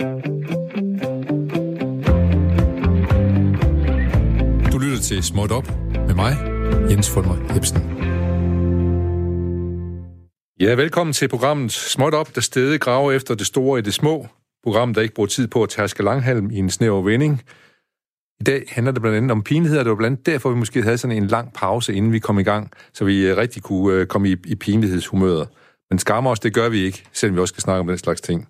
Du lytter til Småt Op med mig, Jens Fulmer Ebsen. Ja, velkommen til programmet Småt Op, der stedig graver efter det store i det små. Program, der ikke bruger tid på at tærske langhalm i en snæver vending. I dag handler det blandt andet om pinligheder, det var blandt andet derfor, vi måske havde sådan en lang pause, inden vi kom i gang, så vi øh, rigtig kunne øh, komme i, i pinlighedshumøret. Men skammer os, det gør vi ikke, selvom vi også skal snakke om den slags ting.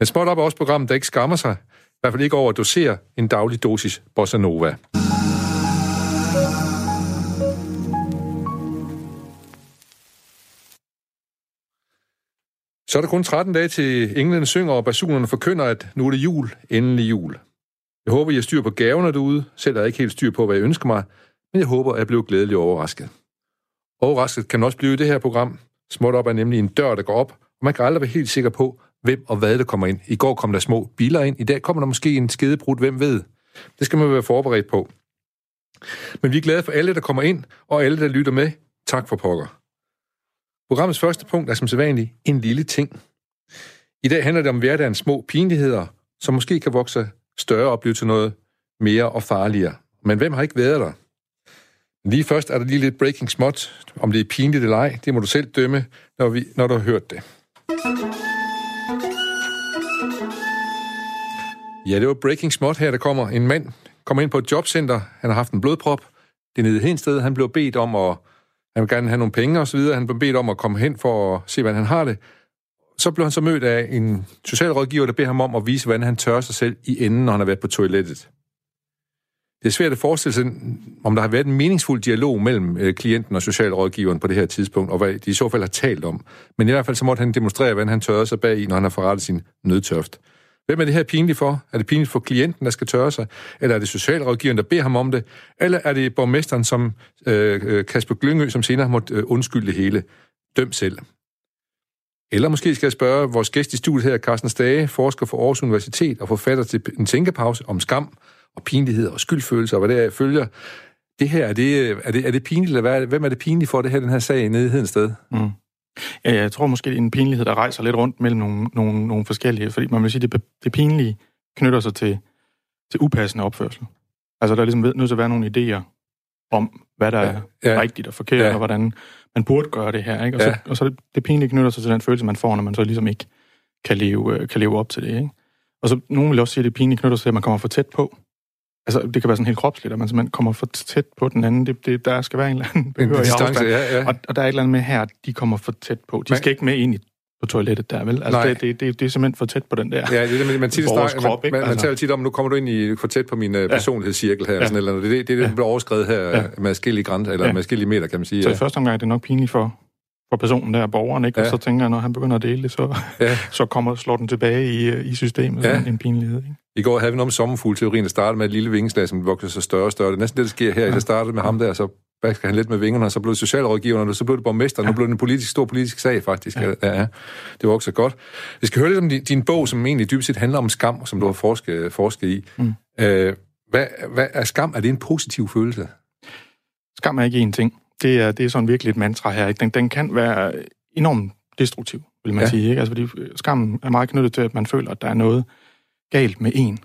Men spot Op er også programmet, der ikke skammer sig, i hvert fald ikke over at dosere en daglig dosis bossa nova. Så er der kun 13 dage til England synger, og basunerne forkynder, at nu er det jul, endelig jul. Jeg håber, I har styr på gaverne derude. Selv er jeg ikke helt styr på, hvad jeg ønsker mig, men jeg håber, at jeg blev glædeligt overrasket. Overrasket kan man også blive i det her program. Småt op er nemlig en dør, der går op, og man kan aldrig være helt sikker på, hvem og hvad der kommer ind. I går kom der små biler ind, i dag kommer der måske en skedebrud, hvem ved. Det skal man være forberedt på. Men vi er glade for alle, der kommer ind, og alle, der lytter med. Tak for pokker. Programmets første punkt er som sædvanligt en lille ting. I dag handler det om hverdagens små pinligheder, som måske kan vokse større og blive til noget mere og farligere. Men hvem har ikke været der? Lige først er der lige lidt breaking smut. om det er pinligt eller ej. Det må du selv dømme, når, vi, når du har hørt det. Ja, det var breaking smot her, der kommer. En mand kommer ind på et jobcenter. Han har haft en blodprop. Det er nede i Hensted. Han blev bedt om at... Han vil gerne have nogle penge og så videre. Han blev bedt om at komme hen for at se, hvordan han har det. Så blev han så mødt af en socialrådgiver, der beder ham om at vise, hvordan han tørrer sig selv i enden, når han har været på toilettet. Det er svært at forestille sig, om der har været en meningsfuld dialog mellem øh, klienten og socialrådgiveren på det her tidspunkt, og hvad de i så fald har talt om. Men i hvert fald så måtte han demonstrere, hvordan han tørrede sig bag i, når han har forrettet sin nødtørft. Hvem er det her pinligt for? Er det pinligt for klienten, der skal tørre sig? Eller er det socialrådgiveren, der beder ham om det? Eller er det borgmesteren, som øh, øh, Kasper Glyngø, som senere måtte øh, undskylde det hele? Døm selv. Eller måske skal jeg spørge vores gæst i studiet her, Carsten Stage, forsker for Aarhus Universitet og forfatter til en tænkepause om skam og pinlighed og skyldfølelse og hvad der følger. Det her, er det, øh, er det, er det pinligt, eller hvad, hvem er det pinligt for, det her, den her sag nede i Hedensted? Mm. Ja, jeg tror måske, det er en pinlighed, der rejser lidt rundt mellem nogle, nogle, nogle forskellige, fordi man vil sige, det, det pinlige knytter sig til, til upassende opførsel. Altså, der er ligesom nødt til at være nogle idéer om, hvad der ja, ja. er rigtigt og forkert, ja. og hvordan man burde gøre det her. Ikke? Og, så, ja. og så det, det pinlige knytter sig til den følelse, man får, når man så ligesom ikke kan leve, øh, kan leve op til det. Ikke? Og så nogen vil også sige, at det pinlige knytter sig til, at man kommer for tæt på. Altså, det kan være sådan helt kropsligt, at man simpelthen kommer for tæt på den anden. Det, det, der skal være en eller anden behørig distance, ja, ja. Og, og der er et eller andet med her, de kommer for tæt på. De Men, skal ikke med ind i på toilettet der, vel? Altså, det, det, det, det er simpelthen for tæt på den der Ja, det er det, man tit snakker, krop, man, man, man, altså. taler tit om, nu kommer du ind i for tæt på min uh, personlighedscirkel her, ja. sådan eller andet. Det er det, det, det, der bliver overskrevet her ja. med skille grænser, eller ja. med skille meter, kan man sige. Så ja. i første omgang er det nok pinligt for, for personen der, borgeren, ikke? Ja. Og så tænker jeg, når han begynder at dele det, så, ja. så kommer slår den tilbage i, i systemet, ja. en pinlighed, ikke? I går havde vi noget om sommerfuglteorien, der startede med et lille vingeslag, som vokser sig større og større. Det er næsten det, der sker her. Ja. Det startede med ham der, så basker han lidt med vingerne, og så blev det socialrådgiverne, og så blev det borgmester, ja. nu blev det en politisk, stor politisk sag, faktisk. Ja. Ja, ja. Det var også godt. Vi skal høre lidt om din, din bog, som egentlig dybest set handler om skam, som du har forsket, forsket i. Mm. Øh, hvad, hvad er skam? Er det en positiv følelse? Skam er ikke en ting. Det er, det er sådan virkelig et mantra her. Ikke? Den, den kan være enormt destruktiv, vil man ja. sige. Ikke? Altså, fordi skammen er meget knyttet til, at man føler, at der er noget galt med en.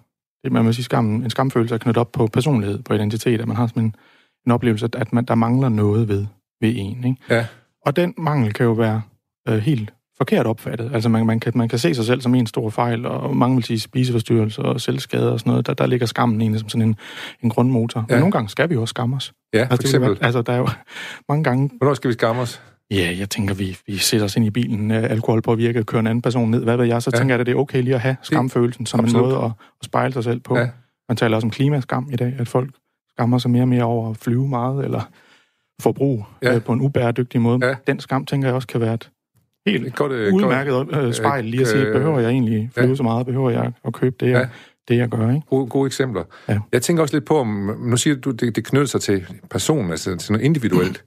Det, man må sige, skammen, en skamfølelse er knyttet op på personlighed, på identitet, at man har sådan en, en oplevelse, at man, der mangler noget ved, ved en. Ikke? Ja. Og den mangel kan jo være øh, helt forkert opfattet. Altså man, man, kan, man kan se sig selv som en stor fejl, og mange vil sige spiseforstyrrelser og selvskade og sådan noget. Der, der ligger skammen egentlig som sådan en, en grundmotor. Ja. Men nogle gange skal vi også skamme os. Ja, for altså, eksempel. Være, altså der er jo mange gange... Hvornår skal vi skamme os? Ja, jeg tænker, vi, vi sætter os ind i bilen, øh, alkohol påvirket, kører en anden person ned, hvad ved jeg, så ja. tænker jeg, at det er okay lige at have skamfølelsen som Absolut. en måde at, at spejle sig selv på. Ja. Man taler også om klimaskam i dag, at folk skammer sig mere og mere over at flyve meget, eller forbrug ja. øh, på en ubæredygtig måde. Ja. Den skam, tænker jeg også, kan være et helt godt, øh, udmærket godt, øh, spejl lige at sige, øh, behøver jeg egentlig flyve ja. så meget? Behøver jeg at købe det, jeg, ja. det jeg gør? Ikke? Gode, gode eksempler. Ja. Jeg tænker også lidt på, om, nu siger du, det, det knytter sig til personen, altså til noget individuelt.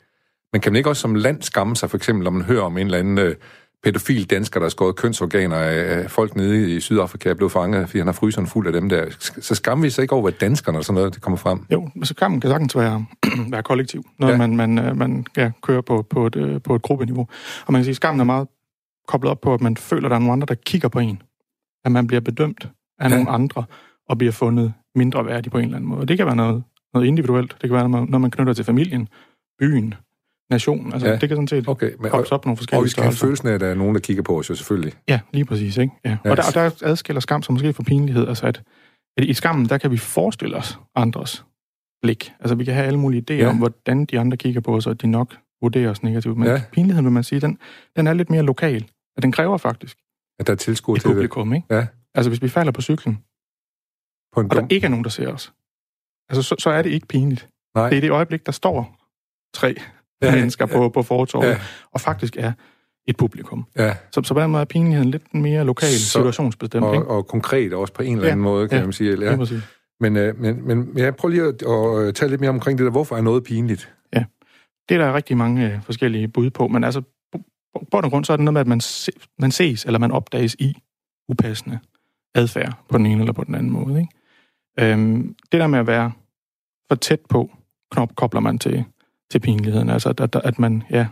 Men kan man ikke også som land skamme sig, for eksempel, når man hører om en eller anden øh, pædofil dansker, der har skåret kønsorganer af folk nede i Sydafrika er blevet fanget, fordi han har fryseren fuld af dem der. Så skammer vi sig ikke over, hvad danskerne og sådan noget, det kommer frem? Jo, så skammen kan sagtens være, være kollektiv, når ja. man, man, øh, man ja, kører på, på, et, øh, på et gruppeniveau. Og man kan sige, at skammen er meget koblet op på, at man føler, at der er nogle andre, der kigger på en. At man bliver bedømt af ja. nogle andre, og bliver fundet mindre værdig på en eller anden måde. Det kan være noget, noget individuelt. Det kan være, når man knytter til familien, byen, nationen. Altså, ja. det kan sådan set okay, men, og, op nogle forskellige Og vi skal have følelsen af, at der er nogen, der kigger på os, jo selvfølgelig. Ja, lige præcis. Ikke? Ja. Ja. Og, der, og der adskiller skam som måske for pinlighed. Altså, at, at i skammen, der kan vi forestille os andres blik. Altså, vi kan have alle mulige idéer ja. om, hvordan de andre kigger på os, og de nok vurderer os negativt. Men ja. pinligheden, vil man sige, den, den er lidt mere lokal. At den kræver faktisk at der er tilskuer til publikum, det. ikke? Ja. Altså, hvis vi falder på cyklen, på en og der ikke er nogen, der ser os, altså, så, så er det ikke pinligt. Nej. Det er det øjeblik, der står tre ja, mennesker ja, på, på fortorvet, ja. og faktisk er et publikum. Ja. Så, så på den måde er pinligheden lidt mere lokal, så, situationsbestemt. Og, ikke? og konkret også på en eller anden ja. måde, kan ja. man sige. Eller, ja. Men, øh, men, men jeg prøver lige at, at tale lidt mere omkring det der. Hvorfor er noget pinligt? Ja, det er der rigtig mange øh, forskellige bud på, men altså på og grund, så er det noget med, at man, se, man ses, eller man opdages i upassende adfærd på den ene eller på den anden måde. Ikke? Øhm, det der med at være for tæt på, knop, kobler man til, til pinligheden. Altså, at, at, at man, ja,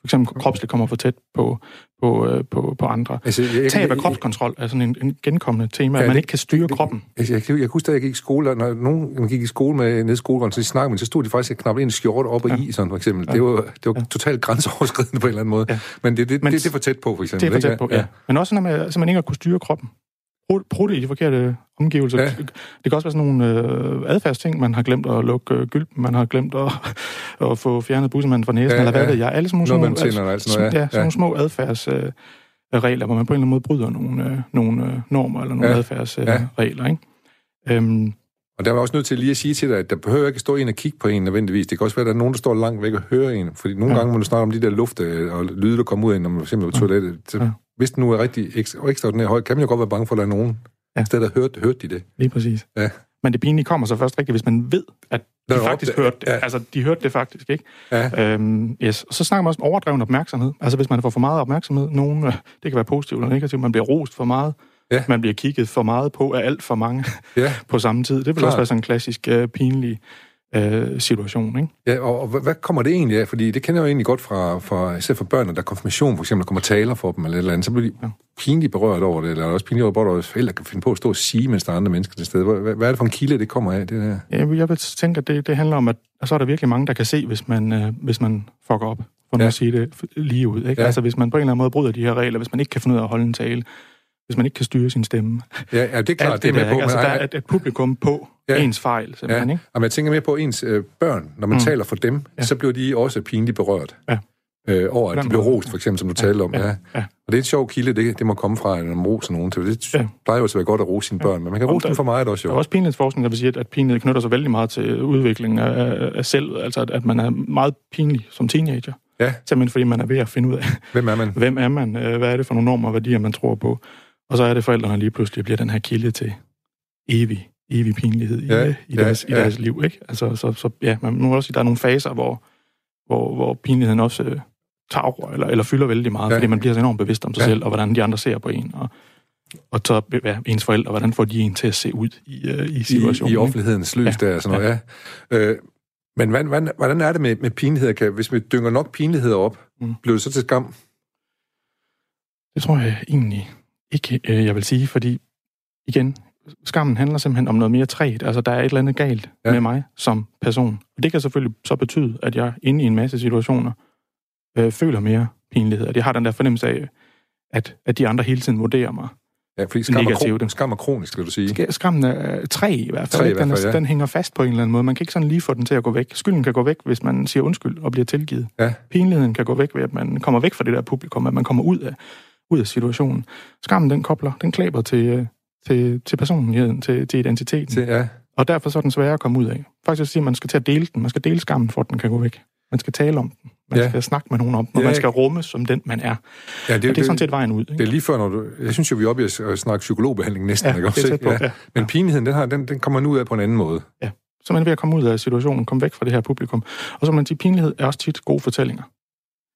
for eksempel kropsligt kommer for tæt på, på, øh, på, på andre. Altså, jeg, Tab af kropskontrol er sådan en, en genkommende tema, ja, at man ikke kan styre det, kroppen. Altså, jeg, jeg, jeg husker, at jeg gik i skole, når nogen gik i skole med nede i skolegården, så de snakkede med, så stod de faktisk og knappede en skjorte op ja. i, sådan for eksempel. Ja. Det var, det var ja. totalt grænseoverskridende på en eller anden måde. Ja. Men det, det, Men det, det, er for tæt på, for eksempel. Det er for tæt på, ja. ja. Men også når man, altså, man ikke kunne styre kroppen prutte i de forkerte omgivelser. Ja. Det kan også være sådan nogle øh, adfærdsting, man har glemt at lukke øh, gylpen, man har glemt at, at få fjernet bussemanden fra næsen, ja, eller hvad ja. ved jeg. Alle sådan nogle, små, tænder, altså, noget, ja. Ja, sådan nogle små adfærdsregler, øh, hvor man på en eller anden måde bryder nogle, øh, nogle øh, normer eller nogle ja. adfærdsregler. Øh, ja. ikke? Øhm, og der var også nødt til lige at sige til dig, at der behøver ikke stå en og kigge på en nødvendigvis. Det kan også være, at der er nogen, der står langt væk og hører en. Fordi nogle ja. gange må du snakke om de der luft og lyde, der kommer ud af, når man eksempel på toilettet. Så ja hvis den nu er rigtig ekstra, ekstraordinært høj, kan man jo godt være bange for, at der er nogen. Ja. I stedet hørte, hørte de det. Lige præcis. Ja. Men det pinlige kommer så først rigtigt, hvis man ved, at de faktisk det. hørte det. Ja. Altså, de hørte det faktisk, ikke? Ja. Øhm, yes. Og så snakker man også om overdreven opmærksomhed. Altså, hvis man får for meget opmærksomhed, nogen, øh, det kan være positivt eller negativt, man bliver rost for meget, ja. man bliver kigget for meget på af alt for mange ja. på samme tid. Det vil Klar. også være sådan en klassisk uh, pinlig øh, situation. Ikke? Ja, og, og hvad kommer det egentlig af? Fordi det kender jeg jo egentlig godt fra, fra især for børn, der er konfirmation, for eksempel, der kommer taler for dem eller et eller andet, så bliver de ja. pinligt berørt over det, eller også pinligt over, at forældre kan finde på at stå og sige, mens der er andre mennesker til stede. Hvad, hvad er det for en kilde, det kommer af? Det der? Ja, jeg vil tænke, at det, det handler om, at så er der virkelig mange, der kan se, hvis man, øh, hvis man fucker op, for ja. at sige det lige ud. Ikke? Ja. Altså hvis man på en eller anden måde bryder de her regler, hvis man ikke kan finde ud af at holde en tale, hvis man ikke kan styre sin stemme. Ja, ja det er klart, det, det er med på. Altså, der er et, publikum på ja, ens fejl, simpelthen, ja. ikke? Og man tænker mere på ens øh, børn. Når man mm. taler for dem, ja. så bliver de også pinligt berørt. Ja. Øh, over, at de bliver rost, for eksempel, som du ja. talte om. Ja. Ja. ja. Og det er en sjov kilde, det, det må komme fra, når man roser nogen til. Det ja. plejer jo at være godt at rose sine børn, men man kan rose dem for meget også jo. Der er også pinlighedsforskning, der vil sige, at, at pinlighed knytter sig vældig meget til udviklingen af, af selv. Altså, at, at man er meget pinlig som teenager. Ja. Simpelthen fordi man er ved at finde ud af, hvem er man? Hvem er man? Øh, hvad er det for nogle normer og værdier, man tror på? Og så er det forældrene lige pludselig bliver den her kilde til evig, evig pinlighed i, ja, i, deres, ja, i deres liv. Ikke? Altså, så, så ja, man må også sige, at der er nogle faser, hvor, hvor, hvor pinligheden også øh, tager eller, eller fylder vældig meget, ja. fordi man bliver så enormt bevidst om sig ja. selv, og hvordan de andre ser på en, og, og så ja, ens forældre, hvordan får de en til at se ud i, uh, i situationen. I, i offentlighedens lys ja. der, sådan noget, ja. ja. Øh, men hvordan, hvordan er det med, med pinlighed? Kan, hvis vi dynger nok pinligheder op, mm. bliver det så til skam? Det tror jeg egentlig ikke, øh, jeg vil sige, fordi igen, skammen handler simpelthen om noget mere træt. Altså, der er et eller andet galt ja. med mig som person. Og det kan selvfølgelig så betyde, at jeg inde i en masse situationer øh, føler mere pinlighed. At jeg har den der fornemmelse af, at, at de andre hele tiden vurderer mig Ja, fordi skam negativt. Er, skam er kronisk, vil du sige. Skammen er træ i hvert fald. Træ i hvert fald den, ja. den hænger fast på en eller anden måde. Man kan ikke sådan lige få den til at gå væk. Skylden kan gå væk, hvis man siger undskyld og bliver tilgivet. Ja. Pinligheden kan gå væk ved, at man kommer væk fra det der publikum, at man kommer ud af, ud af situationen. Skammen, den kobler, den klæber til, øh, til, til personligheden, til, til identiteten. Til, ja. Og derfor så er den sværere at komme ud af. Faktisk siger, at man skal til at dele den. Man skal dele skammen, for at den kan gå væk. Man skal tale om den. Man ja. skal snakke med nogen om den, og ja, man skal rumme som den, man er. Ja, det, og det er sådan set vejen ud. Ikke? Det er lige før, når du... Jeg synes jo, vi er oppe i at snakke psykologbehandling næsten. Ja, ikke? Det er på, ja. Ja. Men pinligheden, den, har, den, den kommer nu ud af på en anden måde. Ja, så man er ved at komme ud af situationen, komme væk fra det her publikum. Og så man sige, pinlighed er også tit gode fortællinger.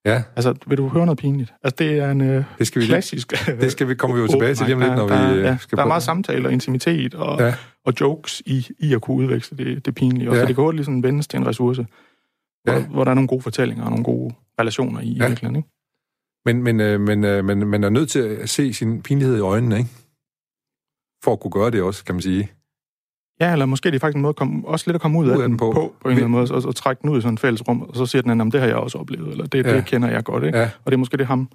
Ja. Altså, vil du høre noget pinligt? Altså, det er en øh, det skal vi klassisk... Lige, det skal vi komme vi jo tilbage til lige om lidt, når der, vi ja, skal Der er meget samtale og intimitet og, ja. og jokes i, i at kunne udveksle det, det pinlige. Og ja. så det kan hurtigt ligesom vendes til en ressource, hvor, ja. hvor der er nogle gode fortællinger og nogle gode relationer i ja. virkeligheden, ikke? Men, men, øh, men, øh, men man er nødt til at se sin pinlighed i øjnene, ikke? for at kunne gøre det også, kan man sige. Ja, eller måske det er faktisk en måde at komme, også lidt at komme ud, ud af, af den på, på, på en eller anden måde, og, og trække den ud i sådan et fælles rum, og så siger den anden, det har jeg også oplevet, eller det, ja. det kender jeg godt, ikke? Ja. Og det er måske det ham,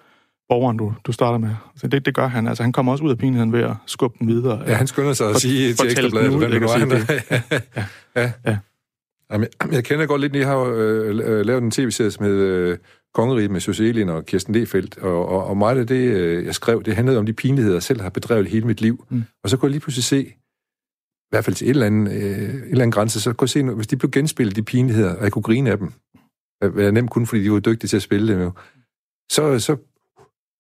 borgeren, du, du starter med. Så det, det gør han. Altså, han kommer også ud af pinligheden ved at skubbe den videre. Ja, han skynder sig at sige til Ekstrabladet, hvem det er. Ja, ja. ja. ja. Jamen, jeg kender godt lidt, jeg har jo øh, lavet en tv-serie, hedder øh, Kongeriget med Susie og Kirsten Lefeldt, og, og, og meget af det, øh, jeg skrev, det handlede om de pinligheder, jeg selv har bedrevet hele mit liv. Mm. Og så kunne jeg lige pludselig se, i hvert fald til et eller andet, øh, et eller andet grænse, så kunne jeg se, hvis de blev genspillet, de pinligheder, og jeg kunne grine af dem, hvad jeg nemt kun, fordi de var dygtige til at spille dem jo, så, så,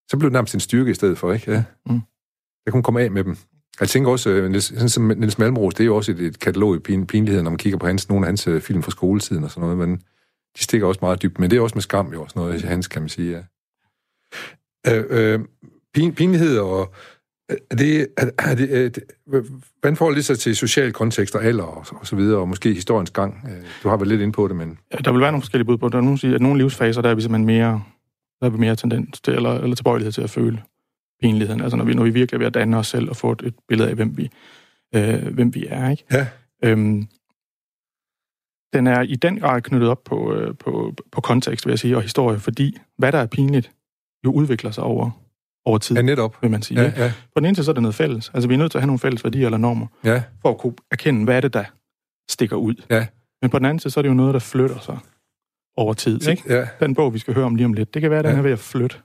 så blev det nærmest en styrke i stedet for, ikke? Ja. Mm. Jeg kunne komme af med dem. Jeg tænker også, øh, sådan som Niels Malmros, det er jo også et, et katalog i pin, pinlighed, når man kigger på hans, nogle af hans øh, film fra skoletiden og sådan noget, men de stikker også meget dybt. Men det er også med skam jo også noget hans, kan man sige, ja. Øh, øh, pin, pinlighed og... Det, er, det, er det, hvordan får det sig til social kontekst og alder og, og så videre, og måske historiens gang? Du har været lidt inde på det, men... Ja, der vil være nogle forskellige bud på det. Der er nogen, siger, at nogle livsfaser, der er vi simpelthen mere, der er vi mere tendens til, eller, eller tilbøjelighed til at føle pinligheden. Altså når vi, når vi virkelig er ved at danne os selv og få et, et billede af, hvem vi, øh, hvem vi er. Ikke? Ja. Øhm, den er i den grad knyttet op på, øh, på, på kontekst, vil jeg sige, og historie, fordi hvad der er pinligt, jo udvikler sig over, over tid, ja, netop. vil man sige. Ja, ja. På den ene side så er det noget fælles. Altså vi er nødt til at have nogle fælles værdier eller normer, ja. for at kunne erkende, hvad er det, der stikker ud. Ja. Men på den anden side, så er det jo noget, der flytter sig over tid. Ikke? Ja. Den bog, vi skal høre om lige om lidt, det kan være, at den ja. er ved at flytte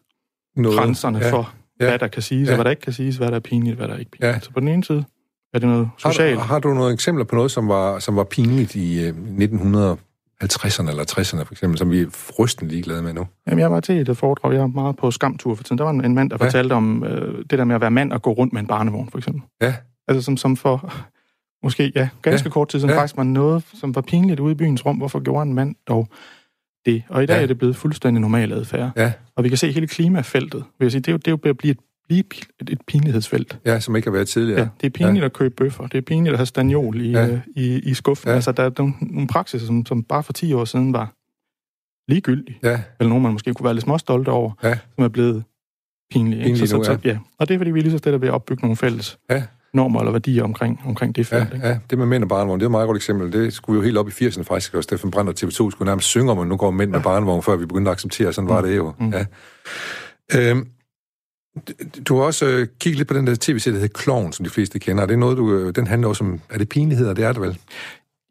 noget. grænserne ja. for, ja. hvad der kan siges, ja. og hvad der ikke kan siges, hvad der er pinligt, hvad der er ikke pinligt. Ja. Så på den ene side er det noget socialt. Har du, har du nogle eksempler på noget, som var, som var pinligt i øh, 1950'erne eller 60'erne for eksempel, som vi er frystende ligeglade med nu? Jamen, jeg var til et foredrag, jeg er meget på skamtur for tiden. Der var en, en mand, der ja. fortalte om øh, det der med at være mand og gå rundt med en barnevogn, for eksempel. Ja. Altså som, som for måske, ja, ganske ja. kort tid siden ja. faktisk var noget, som var pinligt ude i byens rum. Hvorfor gjorde en mand dog det. Og i dag ja. er det blevet fuldstændig normal adfærd. Ja. Og vi kan se hele klimafeltet. Vil jeg sige, det er jo, det er jo at blive et, blive et, et pinlighedsfelt. Ja, som ikke har været tidligere. Ja, det er pinligt ja. at købe bøffer. Det er pinligt at have stagnol i, ja. øh, i, i skuffen. Ja. Altså, der er nogle, nogle praksiser, som, som bare for 10 år siden var ligegyldige. Ja. Eller nogen, man måske kunne være lidt småstolte over, ja. som er blevet pinlige. Pinlige så, nu, så, ja. Og det er, fordi vi lige så stille ved at opbygge nogle fælles ja normer eller værdier omkring, omkring det felt. Ja, ja, det med mænd og barnevogn, det er et meget godt eksempel. Det skulle jo helt op i 80'erne faktisk, og Steffen Brandt og TV2 skulle nærmest synge om, at nu går mænd med barnevogn, før vi begyndte at acceptere, sådan var mm. det jo. Mm. Ja. Øhm, du har også øh, kigget lidt på den der tv-serie, der hedder Kloven, som de fleste kender. Er det noget, du, øh, den handler også om, er det pinligheder? Det er det vel?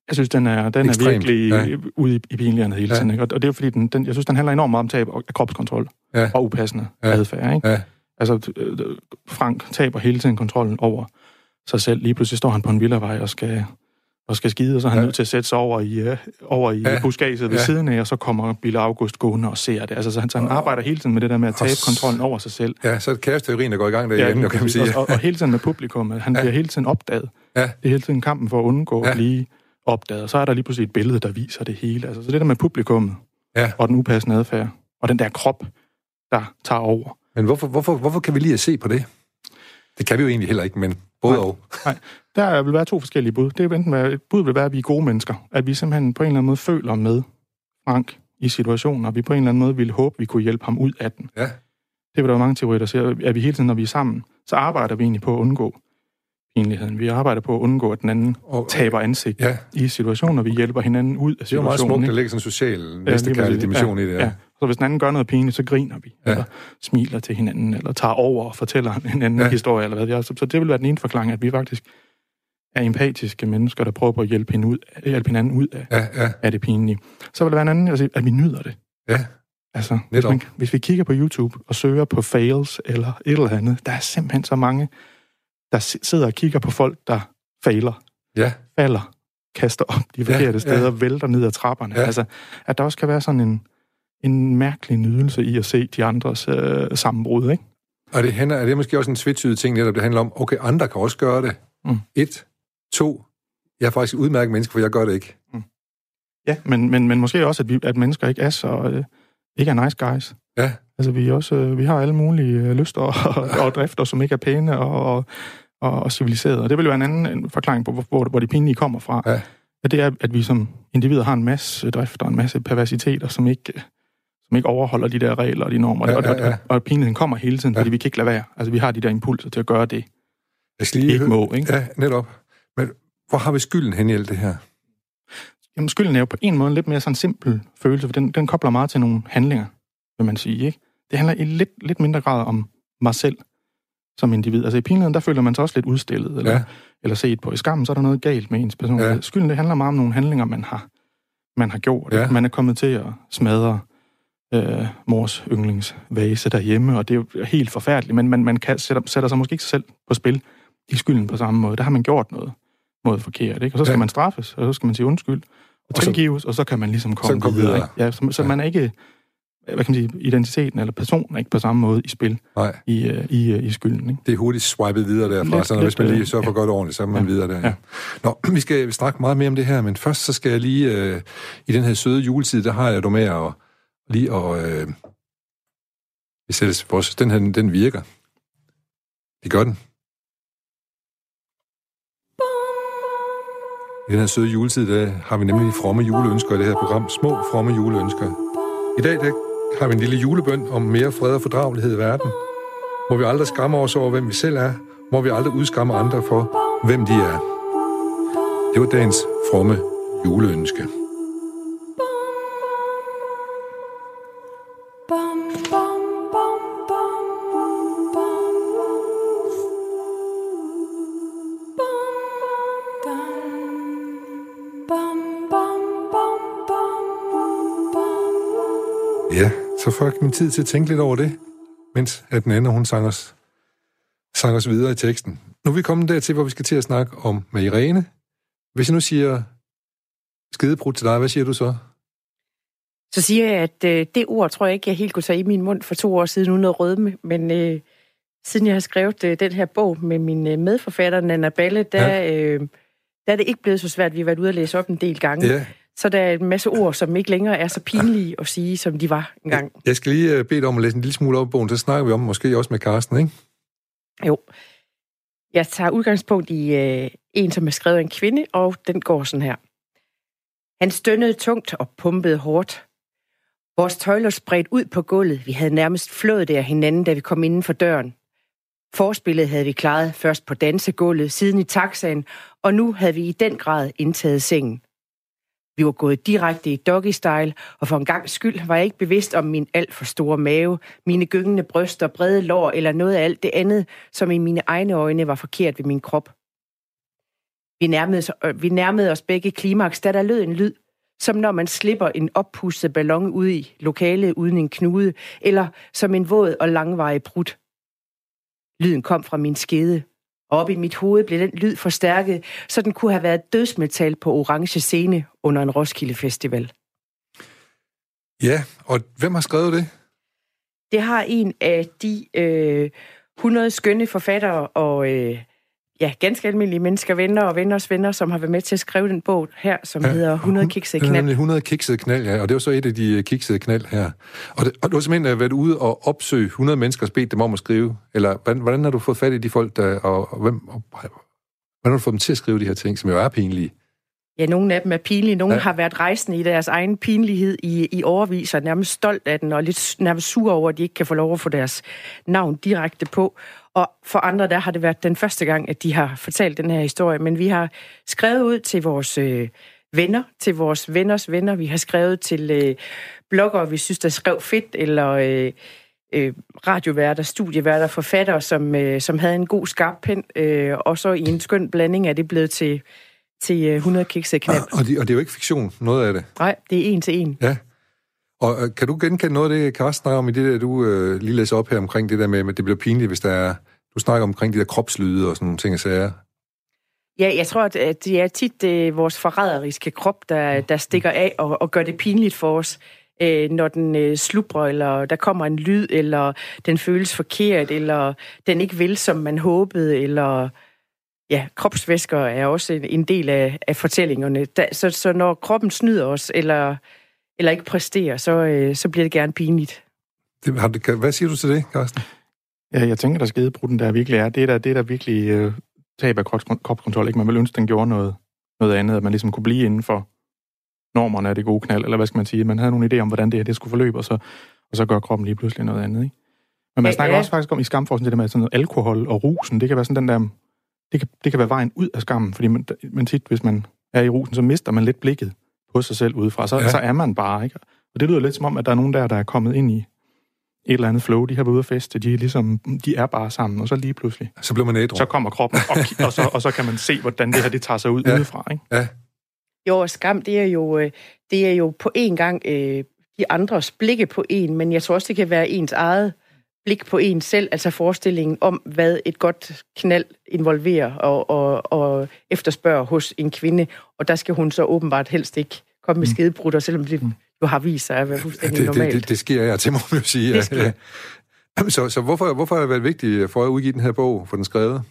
Jeg synes, den er, den er virkelig ja. ude i, i pinlighederne hele tiden. Ikke? Og det er fordi, den, den, jeg synes, den handler enormt meget om tab af kropskontrol ja. og upassende ja. adfærd. Ikke? Ja. Altså, øh, Frank taber hele tiden kontrollen over sig selv. Lige pludselig står han på en villavej og skal, og skal skide, og så er han ja. nødt til at sætte sig over i, uh, over i ja. buskaget ved ja. siden af, og så kommer Bille August gående og ser det. Altså, så han, så han arbejder hele tiden med det der med at tabe kontrollen over sig selv. Ja, så er det kaosteorien, der går i gang derhjemme, ja, kan man sige. Og, og, hele tiden med publikum. Han ja. bliver hele tiden opdaget. Ja. Det er hele tiden kampen for at undgå ja. at blive opdaget. Og så er der lige pludselig et billede, der viser det hele. Altså, så det der med publikummet ja. og den upassende adfærd, og den der krop, der tager over. Men hvorfor, hvorfor, hvorfor kan vi lige at se på det? Det kan vi jo egentlig heller ikke, men både nej, og. Nej, der vil være to forskellige bud. Det vil enten være, et bud vil være, at vi er gode mennesker. At vi simpelthen på en eller anden måde føler med Frank i situationen, og vi på en eller anden måde ville håbe, at vi kunne hjælpe ham ud af den. Ja. Det vil der være mange teorier, der siger, at vi hele tiden, når vi er sammen, så arbejder vi egentlig på at undgå pinligheden. Vi arbejder på at undgå, at den anden og, taber ansigt ja. i situationen, og vi hjælper hinanden ud af situationen. Det er jo meget smukt, der ligger sådan en social næstekærlig ja, dimension ja, i det. Ja. ja. Så hvis den anden gør noget pinligt, så griner vi, ja. eller smiler til hinanden, eller tager over og fortæller en anden ja. historie, eller hvad det er. Så, så det vil være den ene forklaring, at vi faktisk er empatiske mennesker, der prøver på at hjælpe, hende ud, hjælpe hinanden ud af, ja, ja. af det pinlige. Så vil der være en anden, altså, at vi nyder det. Ja. Altså, hvis, man, hvis vi kigger på YouTube og søger på fails eller et eller andet, der er simpelthen så mange, der sidder og kigger på folk, der fejler, ja. falder, kaster op de forkerte ja, steder, ja. vælter ned ad trapperne. Ja. Altså, at der også kan være sådan en, en mærkelig nydelse i at se de andres øh, sammenbrud, ikke? Og det hænder, er det måske også en tvetydig ting, netop det handler om, okay, andre kan også gøre det. Mm. Et, to, jeg er faktisk et udmærket menneske, for jeg gør det ikke. Mm. Ja, men, men, men måske også, at, vi, at mennesker ikke er så... Øh, ikke er nice guys. Ja. Altså, vi, også, øh, vi har alle mulige øh, lyster og, og, drifter, som ikke er pæne og, og, og, og civiliserede. Og det vil jo være en anden en forklaring på, hvor, hvor de pinlige kommer fra. Ja. At det er, at vi som individer har en masse drifter og en masse perversiteter, som ikke som ikke overholder de der regler og de normer. Ja, ja, ja. Og, og, og pinligheden kommer hele tiden, fordi ja. vi kan ikke lade være. Altså, vi har de der impulser til at gøre det. Jeg skal lige ikke må. Ikke? Ja, netop. Men hvor har vi skylden hen i alt det her? Jamen, skylden er jo på en måde en lidt mere sådan simpel følelse, for den, den kobler meget til nogle handlinger, vil man sige. Ikke? Det handler i lidt, lidt mindre grad om mig selv som individ. Altså i pinligheden, der føler man sig også lidt udstillet, eller, Ja. eller set på. I skammen, så er der noget galt med ens personlighed. Ja. Skylden, det handler meget om nogle handlinger, man har, man har gjort. Ja. Man er kommet til at smadre øh, mors yndlingsvase derhjemme, og det er jo helt forfærdeligt, men man, man kan, sætter, sætter sig måske ikke sig selv på spil i skylden på samme måde. Der har man gjort noget, noget forkert, ikke? og så skal Ja. man straffes, og så skal man sige undskyld, og Og tilgives, og så kan man ligesom komme videre. videre. Ikke? Ja, så, så Ja. man er ikke, hvad kan man sige, identiteten eller personen er ikke på samme måde i spil Nej, i, øh, i, øh, i skylden. Ikke? det er hurtigt swipet videre derfra, Lidt- så hvis man lidt, lige øh, sørger for ja. godt ordentligt, så er man Ja. videre der. Ja. Ja. Nå, vi skal snakke meget mere om det her, men først så skal jeg lige, øh, i den her søde juletid, der har jeg du med at lige at... Øh, vi sættes, vores, den her, den virker. Det gør den. I den her søde juletid, der har vi nemlig fromme juleønsker i det her program. Små fromme juleønsker. I dag der har vi en lille julebøn om mere fred og fordragelighed i verden. Må vi aldrig skamme os over, hvem vi selv er. Må vi aldrig udskamme andre for, hvem de er. Det var dagens fromme juleønske. Ja, så får jeg min tid til at tænke lidt over det, mens at den anden, hun sang os, sang os videre i teksten. Nu er vi kommet dertil, hvor vi skal til at snakke om med Irene. Hvis jeg nu siger skidebrud til dig, hvad siger du så? Så siger jeg, at øh, det ord tror jeg ikke, jeg helt kunne tage i min mund for to år siden, uden at rødme. Men øh, siden jeg har skrevet øh, den her bog med min øh, medforfatter, Nana Balle, der, ja. øh, der er det ikke blevet så svært. Vi har været ude og læse op en del gange. Ja, Så der er en masse ord, som ikke længere er så pinlige at sige, som de var engang. jeg skal lige øh, bede dig om at læse en lille smule op i bogen, så snakker vi om måske også med Karsten, ikke? Jo. Jeg tager udgangspunkt i øh, en, som er skrevet af en kvinde, og den går sådan her. Han stønnede tungt og pumpede hårdt. Vores tøjler spredt ud på gulvet. Vi havde nærmest flået det af hinanden, da vi kom inden for døren. Forspillet havde vi klaret først på dansegulvet, siden i taxaen, og nu havde vi i den grad indtaget sengen. Vi var gået direkte i doggy-style, og for en gang skyld var jeg ikke bevidst om min alt for store mave, mine gyngende bryster, brede lår eller noget af alt det andet, som i mine egne øjne var forkert ved min krop. Vi nærmede, os- øh, vi nærmede os begge klimaks, da der lød en lyd, som når man slipper en oppustet ballon ud i lokalet uden en knude, eller som en våd og langvarig brud. Lyden kom fra min skede, og op i mit hoved blev den lyd forstærket, så den kunne have været dødsmetal på orange scene under en Roskilde Festival. Ja, og hvem har skrevet det? Det har en af de øh, 100 skønne forfattere og øh, ja, ganske almindelige mennesker, venner og venners venner, som har været med til at skrive den bog her, som Ja, hedder 100 kiksede knald. nemlig 100 kiksede knald, ja, og det var så et af de øh, kiksede knald her. Og, det, og du har simpelthen øh, været ude og opsøge 100 mennesker og bedt dem om at skrive, eller hvordan, hvordan har du fået fat i de folk, der, og, og, hvem, og hvordan har du fået dem til at skrive de her ting, som jo er pinlige? Ja, nogle af dem er pinlige. Nogle Ja. har været rejsende i deres egen pinlighed i, i overvis, og nærmest stolt af den, og lidt nærmest sur over, at de ikke kan få lov at få deres navn direkte på. Og for andre, der har det været den første gang, at de har fortalt den her historie. Men vi har skrevet ud til vores øh, venner, til vores venners venner. Vi har skrevet til øh, bloggere, vi synes, der skrev fedt, eller øh, øh, radioværter, studieværter, forfattere, som, øh, som havde en god skarp pen. Øh, og så i en skøn blanding er det blevet til til øh, 100 kikse knald. Og, og det er jo ikke fiktion, noget af det. Nej, det er en til en. Ja. Og øh, kan du genkende noget af det, Karsten om i det der, du øh, lige læser op her omkring det der med, at det bliver pinligt, hvis der er... Du snakker omkring de der kropslyde og sådan nogle ting og sager. Ja, jeg tror, at- det er tit øh, vores forræderiske krop, der, der stikker af og, og gør det pinligt for os, øh, når den øh, slubrer, eller der kommer en lyd, eller den føles forkert, eller den ikke vil, som man håbede, eller ja, kropsvæsker er også en, en del af, af fortællingerne. Da, så, så når kroppen snyder os, eller, eller ikke præsterer, så, øh, så bliver det gerne pinligt. Det, har hvad siger du til det, Karsten? Ja, jeg tænker, der skedebruden der virkelig er, det er der, det er der virkelig øh, tab af krop- kropskontrol. Ikke? Man ville ønske, den gjorde noget, noget andet, at man ligesom kunne blive inden for normerne af det gode knald, eller hvad skal man sige. Man havde nogle idéer om, hvordan det her det skulle forløbe, og så, og så gør kroppen lige pludselig noget andet. Ikke? Men man Ja, snakker ja. også faktisk om i skamforskning, det der med sådan noget alkohol og rusen. Det kan være sådan den der det kan, det kan være vejen ud af skammen, fordi man, man tit, hvis man er i rusen, så mister man lidt blikket på sig selv udefra. Så, ja. så er man bare, ikke? Og det lyder lidt som om, at der er nogen der, der er kommet ind i et eller andet flow. De har været ude at feste, de er, ligesom, de er bare sammen, og så lige pludselig... Så bliver man ædru. Så kommer kroppen, og, og, så, og så kan man se, hvordan det her det tager sig ud ja. udefra, ikke? Ja. Jo, og skam, det er jo, øh, det er jo på en gang øh, de andres blikke på en, men jeg tror også, det kan være ens eget blik på en selv, altså forestillingen om, hvad et godt knald involverer og, og, og efterspørger hos en kvinde. Og der skal hun så åbenbart helst ikke komme med mm. skedebrutter, selvom det mm. Jo har vist sig at være fuldstændig det, normalt. Det, det, det sker jeg til, må man jo sige. Det sker. Så, så hvorfor, hvorfor har det været vigtigt for at udgive den her bog, for den skrevet?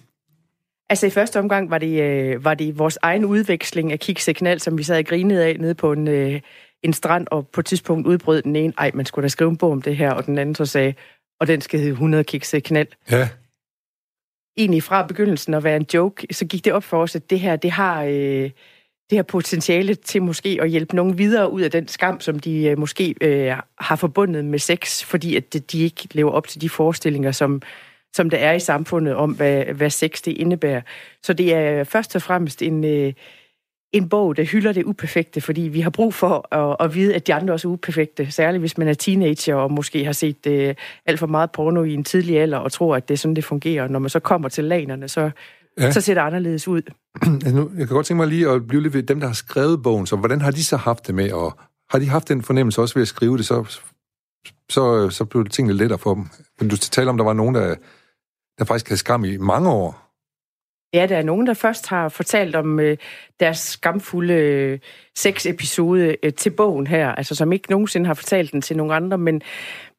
Altså i første omgang var det, øh, var det vores egen udveksling af kikse knald, som vi sad og grinede af nede på en, øh, en strand, og på et tidspunkt udbrød den ene, ej, man skulle da skrive en bog om det her, og den anden så sagde, og den skal hedde 100 kikse knald. Ja. Egentlig fra begyndelsen at være en joke, så gik det op for os, at det her, det har, øh, det her potentiale til måske at hjælpe nogen videre ud af den skam, som de øh, måske øh, har forbundet med sex, fordi at de ikke lever op til de forestillinger, som, som der er i samfundet om, hvad, hvad sex det indebærer. Så det er først og fremmest en, øh, en bog, der hylder det uperfekte, fordi vi har brug for at, at vide, at de andre også er uperfekte. Særligt hvis man er teenager og måske har set øh, alt for meget porno i en tidlig alder og tror, at det er sådan, det fungerer. Når man så kommer til lanerne, så, ja. så ser det anderledes ud. nu, jeg kan godt tænke mig lige at blive lidt ved dem, der har skrevet bogen. Så hvordan har de så haft det med? Og har de haft den fornemmelse også ved at skrive det, så, så, så blev det tingene lettere for dem? Men du taler om, der var nogen, der, der faktisk havde skam i mange år. Ja, der er nogen, der først har fortalt om øh, deres skamfulde øh, sexepisode øh, til bogen her, altså som ikke nogensinde har fortalt den til nogen andre, men,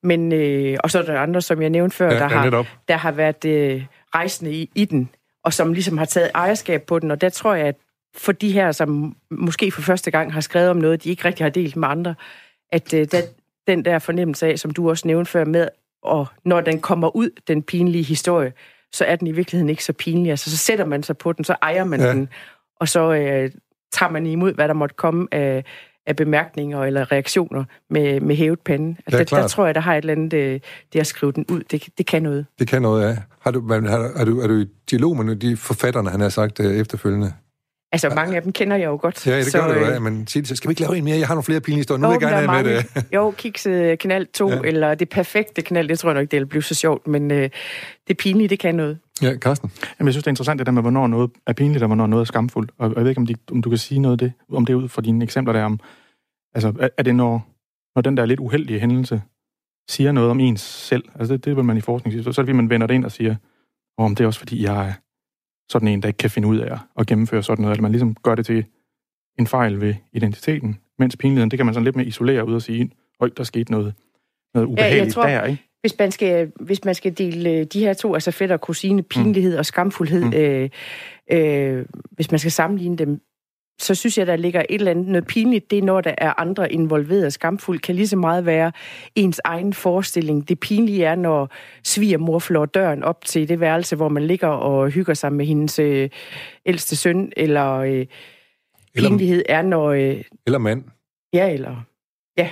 men øh, og så er der andre, som jeg nævnte før, ja, der, har, der har været øh, rejsende i, i den, og som ligesom har taget ejerskab på den, og der tror jeg, at for de her, som måske for første gang har skrevet om noget, de ikke rigtig har delt med andre, at øh, der, den der fornemmelse af, som du også nævnte før med, og når den kommer ud, den pinlige historie, så er den i virkeligheden ikke så pinlig. Altså, så sætter man sig på den, så ejer man ja. den, og så øh, tager man imod, hvad der måtte komme af, af bemærkninger eller reaktioner med, med hævet pande. Altså, der, der tror jeg, der har et eller andet, det, øh, det at skrive den ud, det, det kan noget. Det kan noget, ja. Har du, har, er, du, er du i dialog med de forfatterne, han har sagt øh, efterfølgende? Altså, mange af dem kender jeg jo godt. Ja, det så, gør det jo, ja. Men sig, skal vi ikke lave en mere? Jeg har nogle flere pinlige historier. Nu vil jeg gerne have med det. jo, Kikse Knald 2, ja. eller det perfekte knald, det tror jeg nok, det vil blive så sjovt, men øh, det pinlige, det kan noget. Ja, Carsten? Jamen, jeg synes, det er interessant, det der med, hvornår noget er pinligt, og hvornår noget er skamfuldt. Og jeg ved ikke, om, de, om du kan sige noget af det, om det er ud fra dine eksempler der om, altså, er, er det når, når den der lidt uheldige hændelse siger noget om ens selv? Altså, det, det vil man i forskning sige. Så, så er det, man vender det ind og siger, om det er også fordi, jeg er sådan en, der ikke kan finde ud af at gennemføre sådan noget. At man ligesom gør det til en fejl ved identiteten. Mens pinligheden, det kan man sådan lidt mere isolere ud og sige, øj, der skete noget, noget ubehageligt ja, jeg tror, der, ikke? Hvis man, skal, hvis man skal dele øh, de her to, altså fætter og kusine, pinlighed mm. og skamfuldhed, mm. øh, øh, hvis man skal sammenligne dem, så synes jeg, der ligger et eller andet noget pinligt. Det er, når der er andre involveret. Skamfuldt kan lige så meget være ens egen forestilling. Det pinlige er, når svigermor flår døren op til det værelse, hvor man ligger og hygger sig med hendes øh, ældste søn, eller, øh, eller pinlighed er, når... Øh, eller mand. Ja, eller... Ja.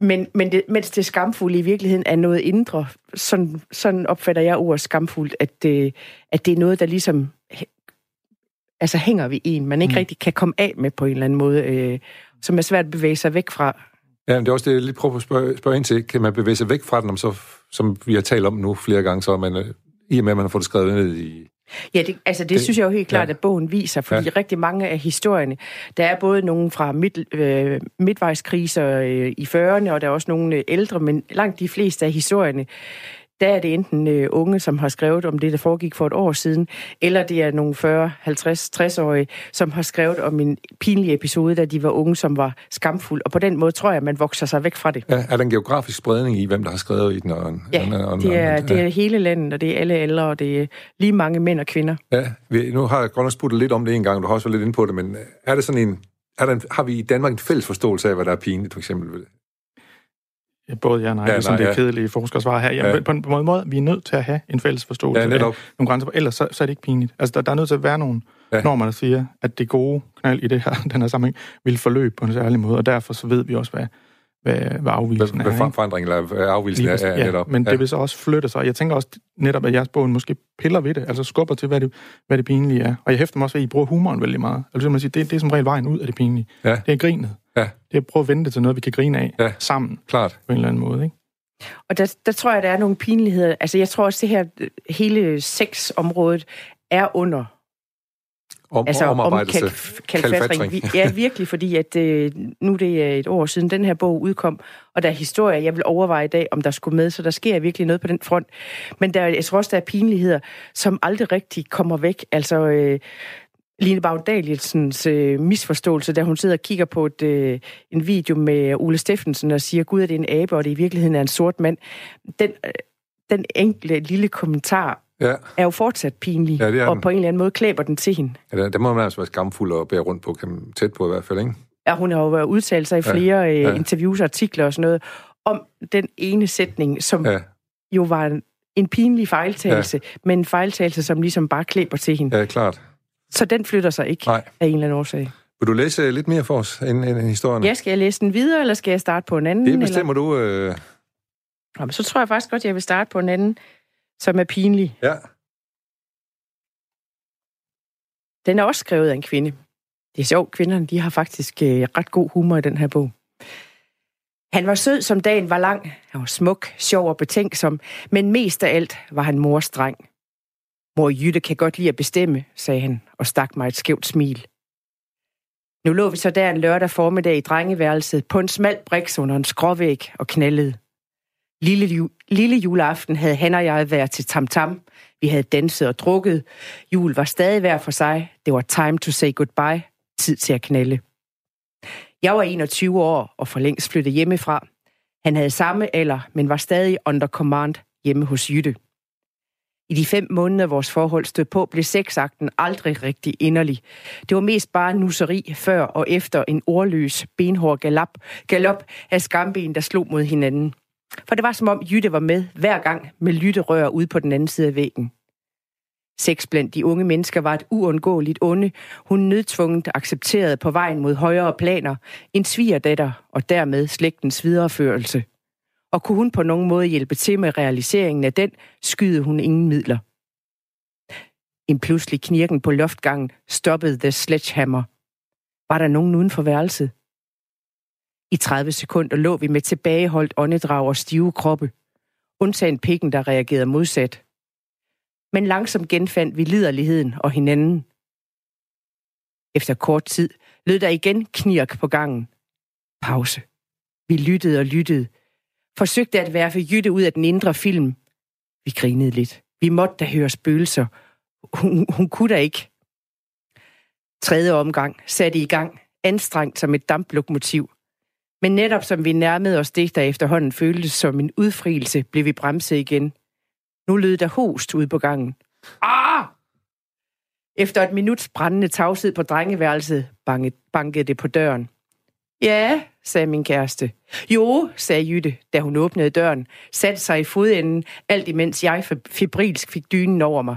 Men, men det, mens det skamfulde i virkeligheden er noget indre, sådan, sådan opfatter jeg ordet skamfuldt, at, øh, at det er noget, der ligesom altså hænger vi en, man ikke mm. rigtig kan komme af med på en eller anden måde, øh, som er svært at bevæge sig væk fra. Ja, men det er også det, jeg lige prøver at spørge, spørge ind til. Kan man bevæge sig væk fra den, om så, som vi har talt om nu flere gange, så man, øh, i og med, at man har fået det skrevet ned i... Ja, det, altså det, det synes jeg jo helt klart, ja. at bogen viser, fordi ja. rigtig mange af historierne, der er både nogle fra midt, øh, midtvejskriser øh, i 40'erne, og der er også nogle øh, ældre, men langt de fleste af historierne, der er det enten øh, unge, som har skrevet om det, der foregik for et år siden, eller det er nogle 40, 50, 60-årige, som har skrevet om en pinlig episode, da de var unge, som var skamfuld. Og på den måde tror jeg, at man vokser sig væk fra det. Ja, er der en geografisk spredning i, hvem der har skrevet i den? Og, ja, og, og, det, er, det er hele landet, og det er alle ældre, og det er lige mange mænd og kvinder. Ja, nu har jeg godt nok spurgt lidt om det en gang, du har også været lidt inde på det, men er det sådan en, er der en, har vi i Danmark en fælles forståelse af, hvad der er pinligt, for eksempel? Ja, både ja og nej, ja, ligesom nej, det ja. kedelige forskersvar her. Ja, ja. På, en, på en måde, vi er nødt til at have en fælles forståelse ja, netop. af nogle grænser, ellers så, så er det ikke pinligt. Altså, der, der er nødt til at være nogle ja. normer, der siger, at det gode knald i det her, den her sammenhæng, vil forløbe på en særlig måde, og derfor så ved vi også, hvad, hvad, hvad afvielsen Hvad, er. hvad ikke? forandring eller afvilsen Lige er, ja, netop. men ja. det vil så også flytte sig. Jeg tænker også netop, at jeres bog måske piller ved det, altså skubber til, hvad det, hvad det pinlige er. Og jeg hæfter mig også ved, at I bruger humoren vældig meget. Altså, man siger, det, det er som regel vejen ud af det pinlige. Ja. Det er grinet. Ja. Det er at prøve at vende det til noget, vi kan grine af Ja. sammen Klart. på en eller anden måde. Ikke? Og der, der tror jeg, der er nogle pinligheder. Altså, jeg tror også, det her øh, hele sexområdet er under Om, altså, omarbejdelse. omkalf- kalfatring. Ja, virkelig, fordi at øh, nu det er et år siden, den her bog udkom, og der er historier, jeg vil overveje i dag, om der skulle med, så der sker virkelig noget på den front. Men der, jeg tror også, der er pinligheder, som aldrig rigtig kommer væk. Altså, øh, Line Bagdalielsens øh, misforståelse, da hun sidder og kigger på et, øh, en video med Ole Steffensen og siger, gud, er det en abe, og det i virkeligheden er en sort mand. Den, øh, den enkle lille kommentar Ja, er jo fortsat pinlig, Ja, det og den. på en eller anden måde klæber den til hende. ja der, der må man altså være skamfuld og bære rundt på, kan tæt på i hvert fald, ikke? Ja, hun har jo været udtalt sig i flere ja, ja. ja. interviews og artikler og sådan noget, om den ene sætning, som ja. Jo var en, en pinlig fejltagelse, ja. men en fejltagelse, som ligesom bare klæber til hende. Ja klart. Så den flytter sig ikke Nej. af en eller anden årsag. Vil du læse lidt mere for os, end, end historien? Ja, skal jeg læse den videre, eller skal jeg starte på en anden? Det bestemmer du. Øh, Eller? Jamen, så tror jeg faktisk godt, jeg vil starte på en anden, som er pinlig. ja. Den er også skrevet af en kvinde. Det er sjovt, kvinderne de har faktisk øh, ret god humor i den her bog. Han var sød, som dagen var lang. Han var smuk, sjov og betænksom, men mest af alt var han mors dreng. Mor Jytte kan godt lide at bestemme, sagde han og stak mig et skævt smil. Nu lå vi så der en lørdag formiddag i drengeværelset på en smal briks under en skråvæg og knaldede. Lille, ju- lille juleaften havde han og jeg været til tamtam. Vi havde danset og drukket. Jul var stadig hver for sig. Det var time to say goodbye. Tid til at knalde. Jeg var 21 år og for længst flyttet hjemmefra. Han havde samme alder, men var stadig under command hjemme hos Jytte. I de fem måneder, vores forhold stod på, blev sexakten aldrig rigtig inderlig. Det var mest bare nusseri før og efter en ordløs, benhård galop, galop af skamben, der slog mod hinanden. For det var som om Jytte var med hver gang med lytterør ude på den anden side af væggen. Sex blandt de unge mennesker var et uundgåeligt onde, hun nødtvunget accepterede på vejen mod højere planer, en svigerdatter og dermed slægtens videreførelse. Og kunne hun på nogen måde hjælpe til med realiseringen af den, skyede hun ingen midler. En pludselig knirken på loftgangen stoppede The Sledgehammer. Var der nogen uden for værelset? I 30 sekunder lå vi med tilbageholdt åndedrag og stive kroppe. Undtagen pikken, der reagerede modsat. Men langsomt genfandt vi liderligheden og hinanden. Efter kort tid lød der igen knirk på gangen. Pause. Vi lyttede og lyttede. Forsøgte at værfe Jytte ud af den indre film. Vi grinede lidt. Vi måtte da høre spøgelser. Hun, hun kunne da ikke. Tredje omgang satte i gang, anstrengt som et damplokomotiv. Men netop som vi nærmede os det, der efterhånden føltes som en udfrielse, blev vi bremset igen. Nu lød der host ud på gangen. Ah! Efter et minuts brændende tavshed på drengeværelset, banket, bankede det på døren. Ja, sagde min kæreste. Jo, sagde Jytte, da hun åbnede døren, satte sig i fodenden, alt imens jeg febrilsk fik dynen over mig.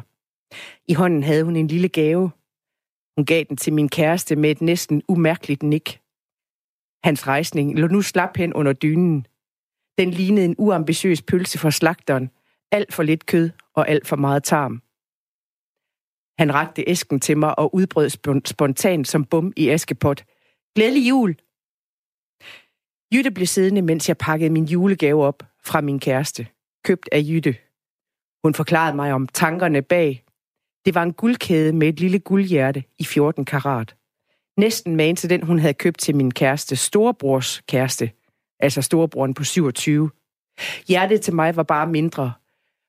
I hånden havde hun en lille gave. Hun gav den til min kæreste med et næsten umærkeligt nik. Hans rejsning lå nu slap hen under dynen. Den lignede en uambitiøs pølse fra slagteren. Alt for lidt kød og alt for meget tarm. Han rakte æsken til mig og udbrød spontant som bum i askepot. Glædelig jul! Jytte blev siddende, mens jeg pakkede min julegave op fra min kæreste, købt af Jytte. Hun forklarede mig om tankerne bag. Det var en guldkæde med et lille guldhjerte i 14 karat. Næsten magen til den, hun havde købt til min kæreste, storebrors kæreste, altså storebroren på 27. Hjertet til mig var bare mindre,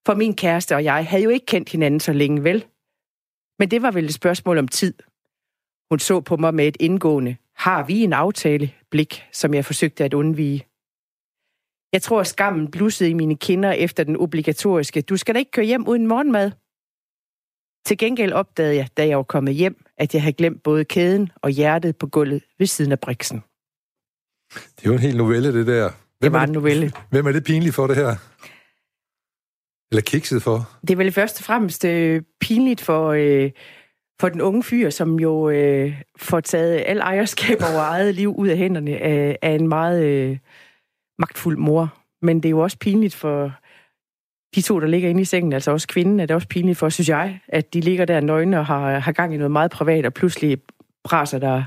for min kæreste og jeg havde jo ikke kendt hinanden så længe, vel? Men det var vel et spørgsmål om tid. Hun så på mig med et indgående, har vi en aftale, blik, som jeg forsøgte at undvige. Jeg tror, skammen blussede i mine kinder efter den obligatoriske, du skal da ikke køre hjem uden morgenmad. Til gengæld opdagede jeg, da jeg var kommet hjem, at jeg havde glemt både kæden og hjertet på gulvet ved siden af briksen. Det er jo en hel novelle, det der. Det var en novelle. Hvem er det pinligt for, det her? Eller kikset for? Det er vel først og fremmest øh, pinligt for, øh, for den unge fyr, som jo øh, får taget al ejerskab over eget liv ud af hænderne af, af en meget øh, magtfuld mor. Men det er jo også pinligt for de to, der ligger inde i sengen, altså også kvinden, er det også pinligt for, synes jeg, at de ligger der nøgne og har, har gang i noget meget privat, og pludselig braser der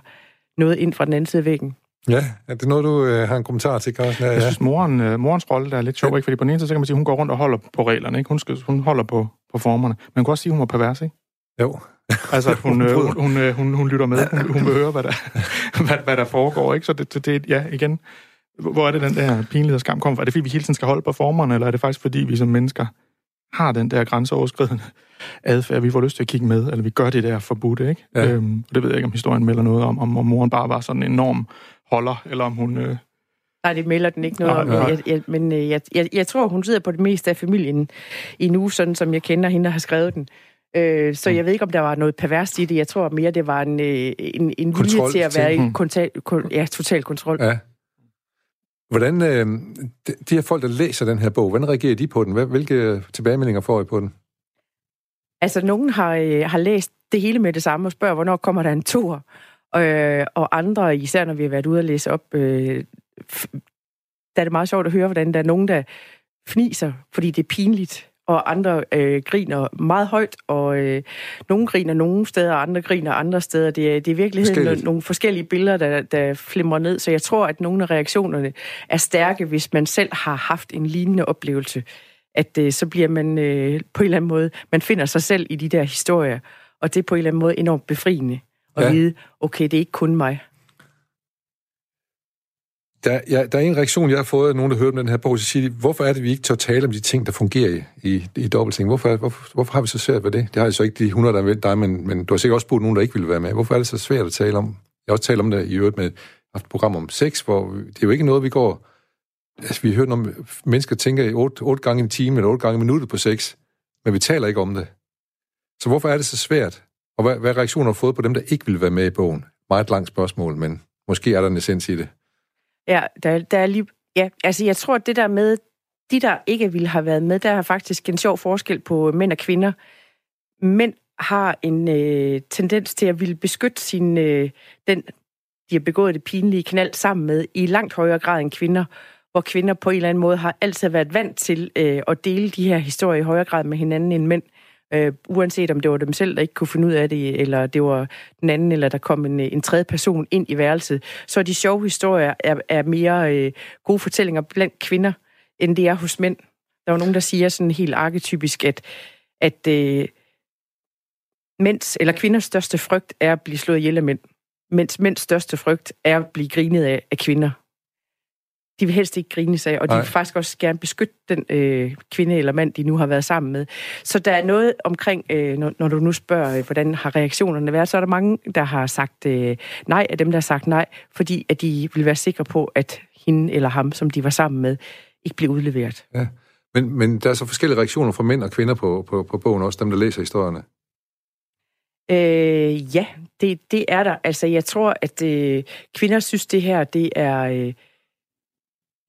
noget ind fra den anden side af væggen. Ja, er det noget, du øh, har en kommentar til, Carsten? Ja, jeg synes, moren, øh, morens rolle der er lidt sjov, ja. ikke? fordi på den ene side, så kan man sige, hun går rundt og holder på reglerne, ikke? Hun, skal, hun holder på, på formerne. Men man kan også sige, hun var pervers, ikke? Jo. altså, hun, øh, hun, hun, øh, hun, hun lytter med, hun, hun vil høre, hvad der, hvad, hvad der foregår, ikke? Så det, det, det, ja, igen, hvor er det, den der pinlighed og skam kommer fra? Er det, fordi vi hele tiden skal holde på formerne, eller er det faktisk, fordi vi som mennesker har den der grænseoverskridende adfærd, vi får lyst til at kigge med, eller vi gør det der forbudte, ikke? Ja. Øhm, og det ved jeg ikke, om historien melder noget om, om, om moren bare var sådan en enorm holder, eller om hun... Øh... Nej, det melder den ikke noget om, men, jeg, jeg, men øh, jeg, jeg, jeg tror, hun sidder på det meste af familien i nu, sådan som jeg kender hende, der har skrevet den. Øh, så mm. jeg ved ikke, om der var noget perverst i det. Jeg tror mere, det var en, øh, en, en vilje til at være i kontal, kon, ja, total kontrol. Ja. Hvordan, øh, de, de her folk, der læser den her bog, hvordan reagerer de på den? Hvilke tilbagemeldinger får I på den? Altså, nogen har, øh, har læst det hele med det samme og spørger, hvornår kommer der en tur? Øh, og andre, især når vi har været ude og læse op, øh, der er det meget sjovt at høre, hvordan der er nogen, der fniser, fordi det er pinligt, og andre øh, griner meget højt, og øh, nogle griner nogle steder, og andre griner andre steder. Det er, det er virkelig nogle, nogle forskellige billeder, der, der flimrer ned, så jeg tror, at nogle af reaktionerne er stærke, hvis man selv har haft en lignende oplevelse. At øh, så bliver man øh, på en eller anden måde, man finder sig selv i de der historier, og det er på en eller anden måde enormt befriende at ja. vide, okay, det er ikke kun mig. Der, ja, der er en reaktion, jeg har fået af nogen, der hører om den her bog, så siger de, hvorfor er det, vi ikke tør tale om de ting, der fungerer i, i, i dobbeltting? Hvorfor, hvorfor, hvorfor har vi så svært ved det? Det har jeg så ikke de 100, der er med dig, men, men du har sikkert også spurgt nogen, der ikke ville være med. Hvorfor er det så svært at tale om? Jeg har også talt om det i øvrigt med et program om sex, hvor det er jo ikke noget, vi går... Altså, vi hører om, mennesker tænker i 8, 8 gange i timen eller 8 gange i minuttet på sex, men vi taler ikke om det. Så hvorfor er det så svært? Og hvad, hvad reaktioner har fået på dem, der ikke vil være med i bogen? Meget langt spørgsmål, men måske er der en essens i det. Ja, der, der er lige... Ja, altså jeg tror, at det der med, de der ikke ville have været med, der har faktisk en sjov forskel på mænd og kvinder. Mænd har en øh, tendens til at ville beskytte sin, øh, den, de har begået det pinlige knald sammen med, i langt højere grad end kvinder, hvor kvinder på en eller anden måde har altid været vant til øh, at dele de her historier i højere grad med hinanden end mænd. Øh, øh, uanset om det var dem selv, der ikke kunne finde ud af det, eller det var den anden, eller der kom en, øh, en tredje person ind i værelset. Så de sjove historier er, er mere øh, gode fortællinger blandt kvinder, end det er hos mænd. Der var nogen, der siger sådan helt arketypisk, at, at øh, mænds eller kvinders største frygt er at blive slået ihjel af mænd, mens mænds største frygt er at blive grinet af, af kvinder de vil helst ikke grine sig, og de Nej. vil faktisk også gerne beskytte den øh, kvinde eller mand, de nu har været sammen med. Så der er noget omkring, øh, når, når du nu spørger, øh, hvordan har reaktionerne været, så er der mange, der har sagt øh, nej, af dem, der har sagt nej, fordi at de vil være sikre på, at hende eller ham, som de var sammen med, ikke bliver udleveret. Ja. Men, men der er så forskellige reaktioner fra mænd og kvinder på, på, på bogen, også dem, der læser historierne. Øh, ja, det, det er der. Altså, jeg tror, at øh, kvinder synes, det her det er... Øh,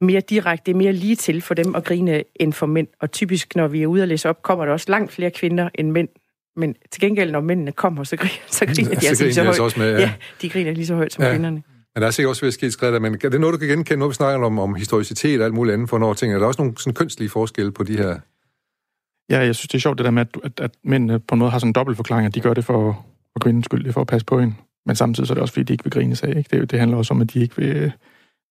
mere direkte, mere lige til for dem at grine end for mænd. Og typisk, når vi er ude og læse op, kommer der også langt flere kvinder end mænd. Men til gengæld, når mændene kommer, så griner, så griner de altså lige så højt. Også med, ja. ja, de griner lige så højt som ja. kvinderne. Men der er sikkert også ved at ske skridt, men er det noget, du kan genkende, når vi snakker om, om historicitet og alt muligt andet for nogle ting? Er der også nogle sådan kønslige forskelle på de her? Ja, jeg synes, det er sjovt det der med, at, at, at mænd på en måde har sådan en dobbelt forklaring, at de gør det for, for kvindens skyld, det for at passe på hende. Men samtidig så er det også, fordi de ikke vil grine sig. Ikke? Det, det handler også om, at de ikke vil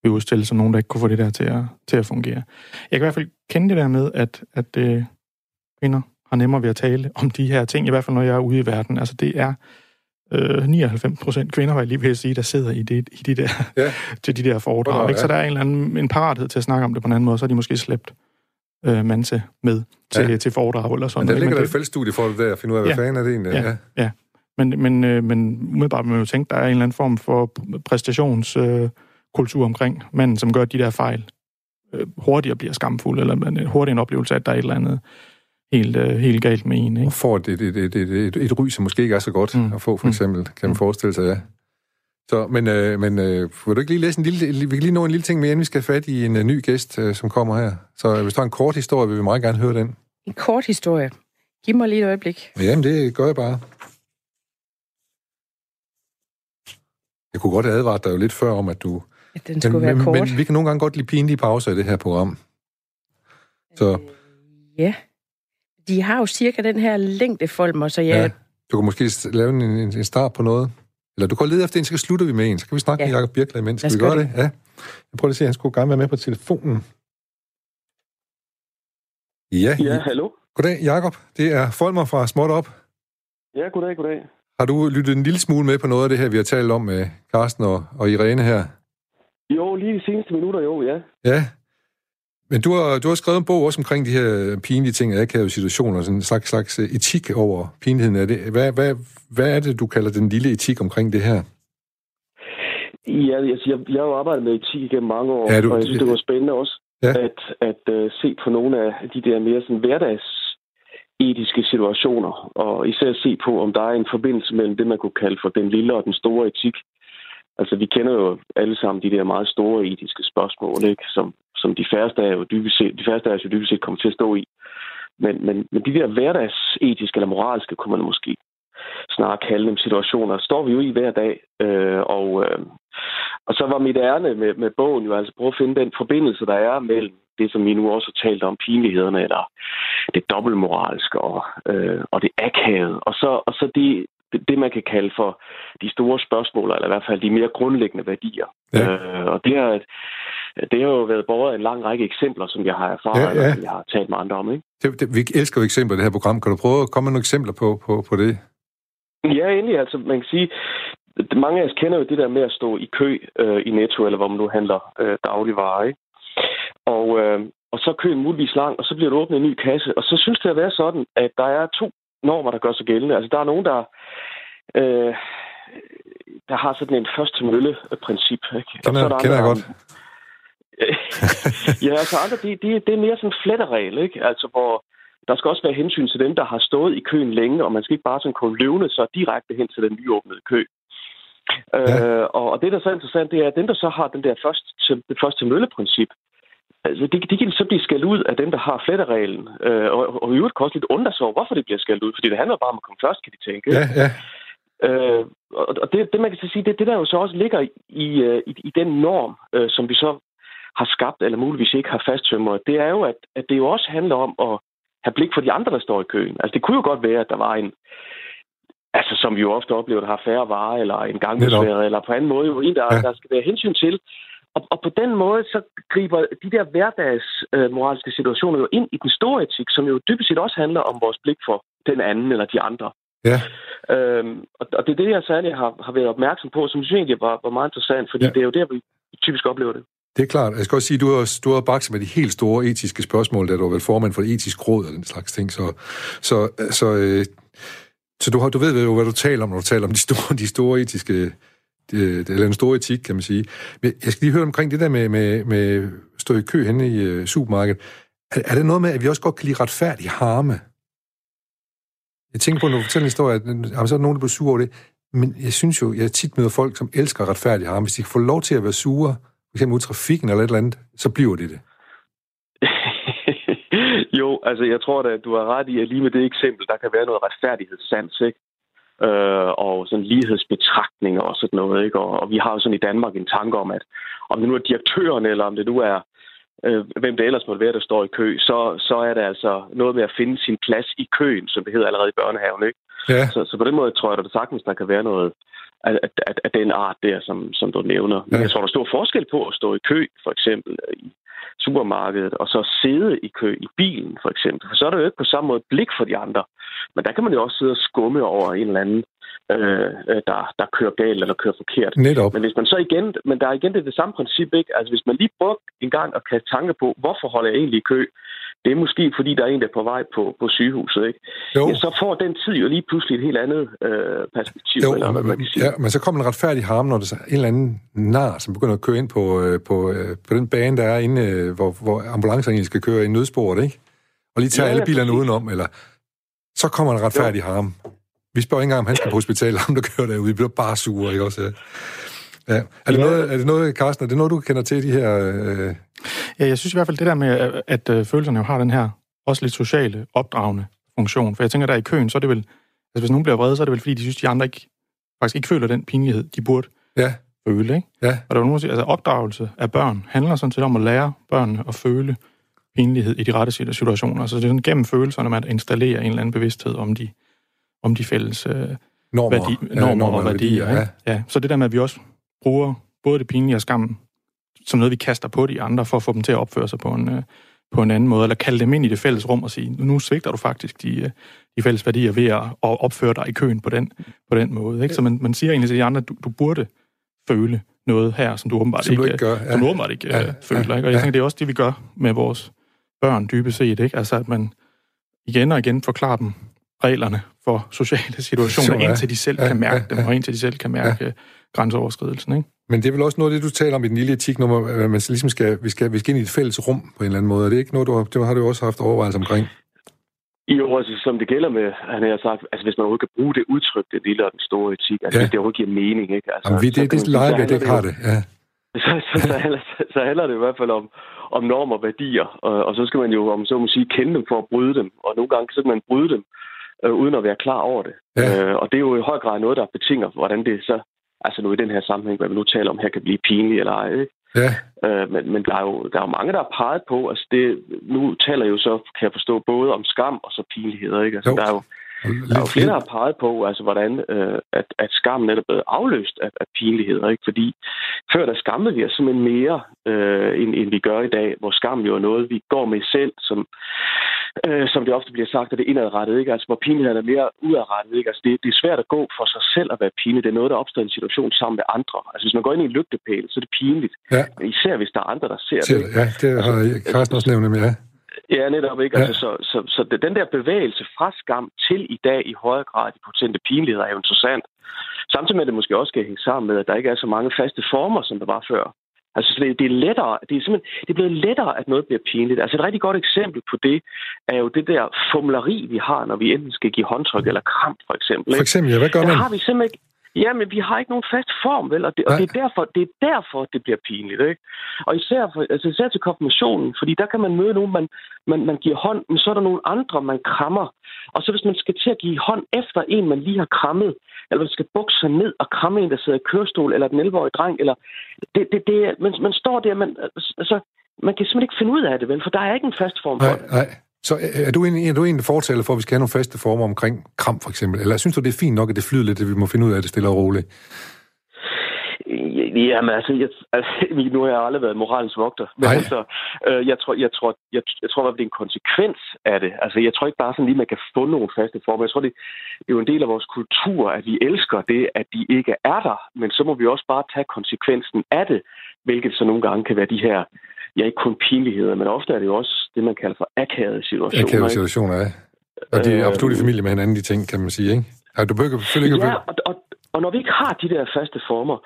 vil udstille som nogen, der ikke kunne få det der til at, til at fungere. Jeg kan i hvert fald kende det der med, at, at øh, kvinder har nemmere ved at tale om de her ting, i hvert fald når jeg er ude i verden. Altså det er øh, 99 procent kvinder, var jeg lige ved at sige, der sidder i, det, i de der, ja. til de der foredrag. Oh, ikke? Så der er en eller anden en parathed til at snakke om det på en anden måde, så er de måske slæbt øh, manse med til, ja. til foredrag eller sådan Men der ligger der et fællesstudie for det der, at finde ud af, hvad ja. fanden er det egentlig? Ja, ja. ja. Men, men, øh, men umiddelbart man jo tænke, der er en eller anden form for præstations... Øh, kultur omkring manden, som gør de der fejl øh, hurtigere bliver skamfuld, eller man hurtigt en oplevelse af, at der er et eller andet helt, øh, helt galt med en. Ikke? Og får et, et, et, et, et, et ry, som måske ikke er så godt mm. at få, for mm. eksempel, kan man mm. forestille sig, ja. Så, men, øh, men øh, vil du ikke lige læse en lille, vi kan lige nå en lille ting mere, inden vi skal have fat i en uh, ny gæst, øh, som kommer her. Så øh, hvis du har en kort historie, vil vi meget gerne høre den. En kort historie? Giv mig lige et øjeblik. Jamen, det gør jeg bare. Jeg kunne godt advare dig jo lidt før om, at du at den skulle men, være kort. Men vi kan nogle gange godt lide pinlige pauser i det her program. Så. Øh, ja. De har jo cirka den her længdefolmer, så jeg... Ja. Du kan måske lave en, en, en start på noget. Eller du kan lede efter en, så slutter vi med en. Så kan vi snakke ja. med Jacob Birkler imens. Skal vi gøre det? det? Ja. Jeg prøver at se, at han skulle gerne være med på telefonen. Ja, ja hallo. Goddag, Jakob. Det er Folmer fra Småt Op. Ja, goddag, goddag. Har du lyttet en lille smule med på noget af det her, vi har talt om med Carsten og, og Irene her? Jo, lige de seneste minutter, jo, ja. Ja. Men du har, du har skrevet en bog også omkring de her pinlige ting og akavede situationer, sådan en slags, slags etik over pinligheden af det. Hvad, hvad, hvad er det, du kalder den lille etik omkring det her? Ja, jeg, jeg, jeg har jo arbejdet med etik igennem mange år, ja, du, og jeg synes, det var spændende også ja. at, at uh, se på nogle af de der mere sådan hverdags etiske situationer, og især se på, om der er en forbindelse mellem det, man kunne kalde for den lille og den store etik. Altså, vi kender jo alle sammen de der meget store etiske spørgsmål, ikke? Som, som de færreste er jo dybest set, de færreste er jo dybest set kommer til at stå i. Men, men, men de der hverdagsetiske eller moralske, kunne man måske snarere kalde dem situationer, står vi jo i hver dag. Øh, og, øh, og så var mit ærne med, med bogen jo altså prøve at finde den forbindelse, der er mellem det, som vi nu også har talt om, pinlighederne, eller det dobbeltmoralske og, øh, og det akavede, og så, og så det, det, man kan kalde for de store spørgsmål, eller i hvert fald de mere grundlæggende værdier. Ja. Øh, og det har, det har jo været båret en lang række eksempler, som jeg har erfaret, ja, ja. som jeg har talt med andre om. Ikke? Det, det, vi elsker jo eksempler i det her program. Kan du prøve at komme med nogle eksempler på, på, på det? Ja, endelig. Altså, man kan sige, mange af os kender jo det der med at stå i kø øh, i Netto, eller hvor man nu handler øh, dagligvarer. Ikke? Og, øh, og så er køen muligvis lang, og så bliver der åbnet en ny kasse. Og så synes det at være sådan, at der er to normer, der gør sig gældende. Altså, der er nogen, der, øh, der har sådan en først til mølle-princip. Ikke? Den er, der kender jeg godt. ja, altså andre, det, det, det er mere sådan en fletteregel, ikke? Altså, hvor der skal også være hensyn til dem, der har stået i køen længe, og man skal ikke bare sådan kunne løvne sig direkte hen til den nyåbnede kø. Ja. Øh, og, og det, der er så interessant, det er, at dem, der så har den der først til, det første mølle-princip, altså, de, de kan så blive skældt ud af dem, der har flettereglen. Øh, og, og i øvrigt kan også lidt undre sig over, hvorfor det bliver skældt ud, fordi det handler bare om at komme først, kan de tænke. Ja, ja. Øh, og det, det, man kan sige, det det, der jo så også ligger i, i, i den norm, øh, som vi så har skabt, eller muligvis ikke har fasttømret, det er jo, at, at det jo også handler om at have blik for de andre, der står i køen. Altså, det kunne jo godt være, at der var en, altså som vi jo ofte oplever, der har færre varer, eller en gangbesværet, eller på anden måde jo en, der, ja. der skal være hensyn til. Og, og på den måde, så griber de der hverdags øh, moralske situationer jo ind i den store etik, som jo dybest set også handler om vores blik for den anden eller de andre. Ja. Øhm, og, og det er det, jeg særligt har, har været opmærksom på, som jeg synes egentlig var, var meget interessant, fordi ja. det er jo der, vi typisk oplever det. Det er klart. Jeg skal også sige, at du har, du har bakset med de helt store etiske spørgsmål, da du har været formand for etisk råd og den slags ting. Så, så, så, øh, så du, har, du ved jo, hvad du taler om, når du taler om de store, de store etiske Øh, eller en stor etik, kan man sige. Men jeg skal lige høre omkring det der med, med, med stå i kø henne i øh, supermarkedet. Er, er det noget med, at vi også godt kan lide retfærdig harme? Jeg tænker på, når du fortæller en historie, at øh, så er der nogen, der bliver sure over det. Men jeg synes jo, jeg tit møder folk, som elsker retfærdig harme. Hvis de får lov til at være sure, f.eks. ud trafikken eller et eller andet, så bliver det det. jo, altså jeg tror da, at du har ret i, at lige med det eksempel, der kan være noget retfærdighedssans, ikke? Øh, og sådan lighedsbetragtninger og sådan noget. Ikke? Og, og vi har jo sådan i Danmark en tanke om, at om det nu er direktøren, eller om det nu er øh, hvem det ellers måtte være, der står i kø, så, så er det altså noget med at finde sin plads i køen, som det hedder allerede i børnehaven. Ikke? Ja. Så, så på den måde tror jeg, der sagtens der kan være noget af, af, af den art der, som, som du nævner. Men jeg tror, der er stor forskel på at stå i kø, for eksempel i supermarkedet, og så sidde i kø i bilen, for eksempel. For så er der jo ikke på samme måde blik for de andre. Men der kan man jo også sidde og skumme over en eller anden, øh, øh, der, der kører galt eller kører forkert. Netop. Men hvis man så igen, men der er igen det, det samme princip, ikke? Altså hvis man lige prøver en gang at kaste tanke på, hvorfor holder jeg egentlig i kø? Det er måske, fordi der er en, der er på vej på, på sygehuset, ikke? Jo. Ja, så får den tid jo lige pludselig et helt andet øh, perspektiv. Jo, eller, men, man kan sige. Ja, men så kommer en retfærdig harm, når der er en eller anden nar, som begynder at køre ind på, øh, på, øh, på den bane, der er inde, øh, hvor, hvor ambulancen egentlig skal køre i nødsporet, ikke? Og lige tage ja, alle bilerne præcis. udenom, eller så kommer en retfærdig jo. harm. Vi spørger ikke engang, om han skal på hospitalet, om der kører derude. Vi bliver bare sure, ikke også? Ja. Er, det ja. noget, er det noget, Carsten, er det noget, du kender til, de her... Øh... Ja, jeg synes i hvert fald det der med, at, at øh, følelserne jo har den her også lidt sociale, opdragende funktion. For jeg tænker, der i køen, så er det vel... Altså, hvis nogen bliver vrede, så er det vel, fordi de synes, de andre ikke, faktisk ikke føler den pinlighed, de burde. Ja. føle, ikke? Ja. Og der var nogen, der siger, altså opdragelse af børn handler sådan set om at lære børnene at føle pinlighed i de rette situationer. Altså det er sådan gennem følelserne, man installerer en eller anden bevidsthed om de, om de fælles øh, normer, værdi, normer, ja, normer og værdier. værdier ja. ja. Så det der med, at vi også bruger både det pinlige og skammen som noget, vi kaster på de andre, for at få dem til at opføre sig på en, øh, på en anden måde, eller kalde dem ind i det fælles rum og sige, nu svigter du faktisk de, øh, de fælles værdier ved at, opføre dig i køen på den, på den måde. Ikke? Så man, man siger egentlig til de andre, du, du burde føle noget her, som du åbenbart som ikke, du ikke, gør, ja. som du åbenbart ikke ja, føler. Ikke? Og jeg ja. tænker, det er også det, vi gør med vores børn dybest set. Ikke? Altså, at man igen og igen forklarer dem reglerne for sociale situationer, ja. indtil de selv ja, kan mærke ja, dem, og indtil de selv kan mærke ja. grænseoverskridelsen. Ikke? Men det er vel også noget af det, du taler om i den lille etiknummer, at man ligesom skal, vi skal, vi skal ind i et fælles rum på en eller anden måde. Er det ikke noget, du har, det har du også haft overvejelser omkring? Jo, altså, som det gælder med, han har sagt, altså hvis man overhovedet kan bruge det udtryk, det lille og den store etik, altså ja. hvis det overhovedet giver mening, ikke? Altså, Jamen, vi, det, det, det leger vi, det ikke har det, ja. Så, så, så, handler, så handler det i hvert fald om, om normer og værdier, og, og så skal man jo, om så må sige, kende dem for at bryde dem, og nogle gange så kan man bryde dem, øh, uden at være klar over det. Ja. Øh, og det er jo i høj grad noget, der betinger, hvordan det så altså nu i den her sammenhæng, hvad vi nu taler om her, kan blive pinligt eller ej. Ikke? Ja. Øh, men men der, er jo, der er jo mange, der har peget på, altså det, nu taler jeg jo så, kan jeg forstå, både om skam og så pinligheder. Ikke? Altså, jo. der er jo der er jo flere, der har peget på, altså, hvordan øh, at, at skammen er blevet afløst af, af pinligheder. Ikke? Fordi før der skammede vi os simpelthen mere, øh, end, end vi gør i dag, hvor skam jo er noget, vi går med selv, som, øh, som det ofte bliver sagt, at det er indadrettet. Ikke? Altså, hvor pinligheden er mere udadrettet. Ikke? Altså, det, det er svært at gå for sig selv at være pinlig. Det er noget, der opstår i en situation sammen med andre. Altså, hvis man går ind i en lygtepæl, så er det pinligt. Ja. Især hvis der er andre, der ser, ser det. Ja, det har altså, Carsten også nævnt ja. Ja, netop ikke. Ja. Altså, så, så, så den der bevægelse fra skam til i dag i højere grad de potente pinligheder er jo interessant. Samtidig med, at det måske også skal hænge sammen med, at der ikke er så mange faste former, som der var før. Altså, så det, det er lettere, det er simpelthen, det er blevet lettere, at noget bliver pinligt. Altså, et rigtig godt eksempel på det er jo det der formleri, vi har, når vi enten skal give håndtryk eller kram, for eksempel. For eksempel, ja, hvad gør man? Der har vi simpelthen ikke, Ja, men vi har ikke nogen fast form, vel? Og det, og det, er, derfor, det er derfor, det bliver pinligt, ikke? Og især, for, altså især til konfirmationen, fordi der kan man møde nogen, man, man, man giver hånd, men så er der nogle andre, man krammer. Og så hvis man skal til at give hånd efter en, man lige har krammet, eller man skal bukse sig ned og kramme en, der sidder i kørestol, eller den 11-årige dreng, eller det, det, det, man, man står der, man, altså, man kan simpelthen ikke finde ud af det, vel? For der er ikke en fast form for nej, det. Nej. Så er du, en, er du en fortæller for, at vi skal have nogle faste former omkring kram, for eksempel? Eller synes du, det er fint nok, at det flyder lidt, at vi må finde ud af det stille og roligt? Jamen altså, jeg, altså, nu har jeg aldrig været moralens vogter, men altså, øh, jeg tror, jeg tror, jeg, jeg tror, at det er en konsekvens af det. Altså, jeg tror ikke bare sådan lige, man kan få nogle faste former. Jeg tror, det, det er jo en del af vores kultur, at vi elsker det, at de ikke er der, men så må vi også bare tage konsekvensen af det, hvilket så nogle gange kan være de her ja, ikke kun pinligheder, men ofte er det jo også det, man kalder for akavede situationer. Akavede situationer, ja. Og de er øh, absolut i familie med hinanden, de ting, kan man sige, ikke? Ja, du behøver selvfølgelig ikke... Ja, og, og, og når vi ikke har de der faste former,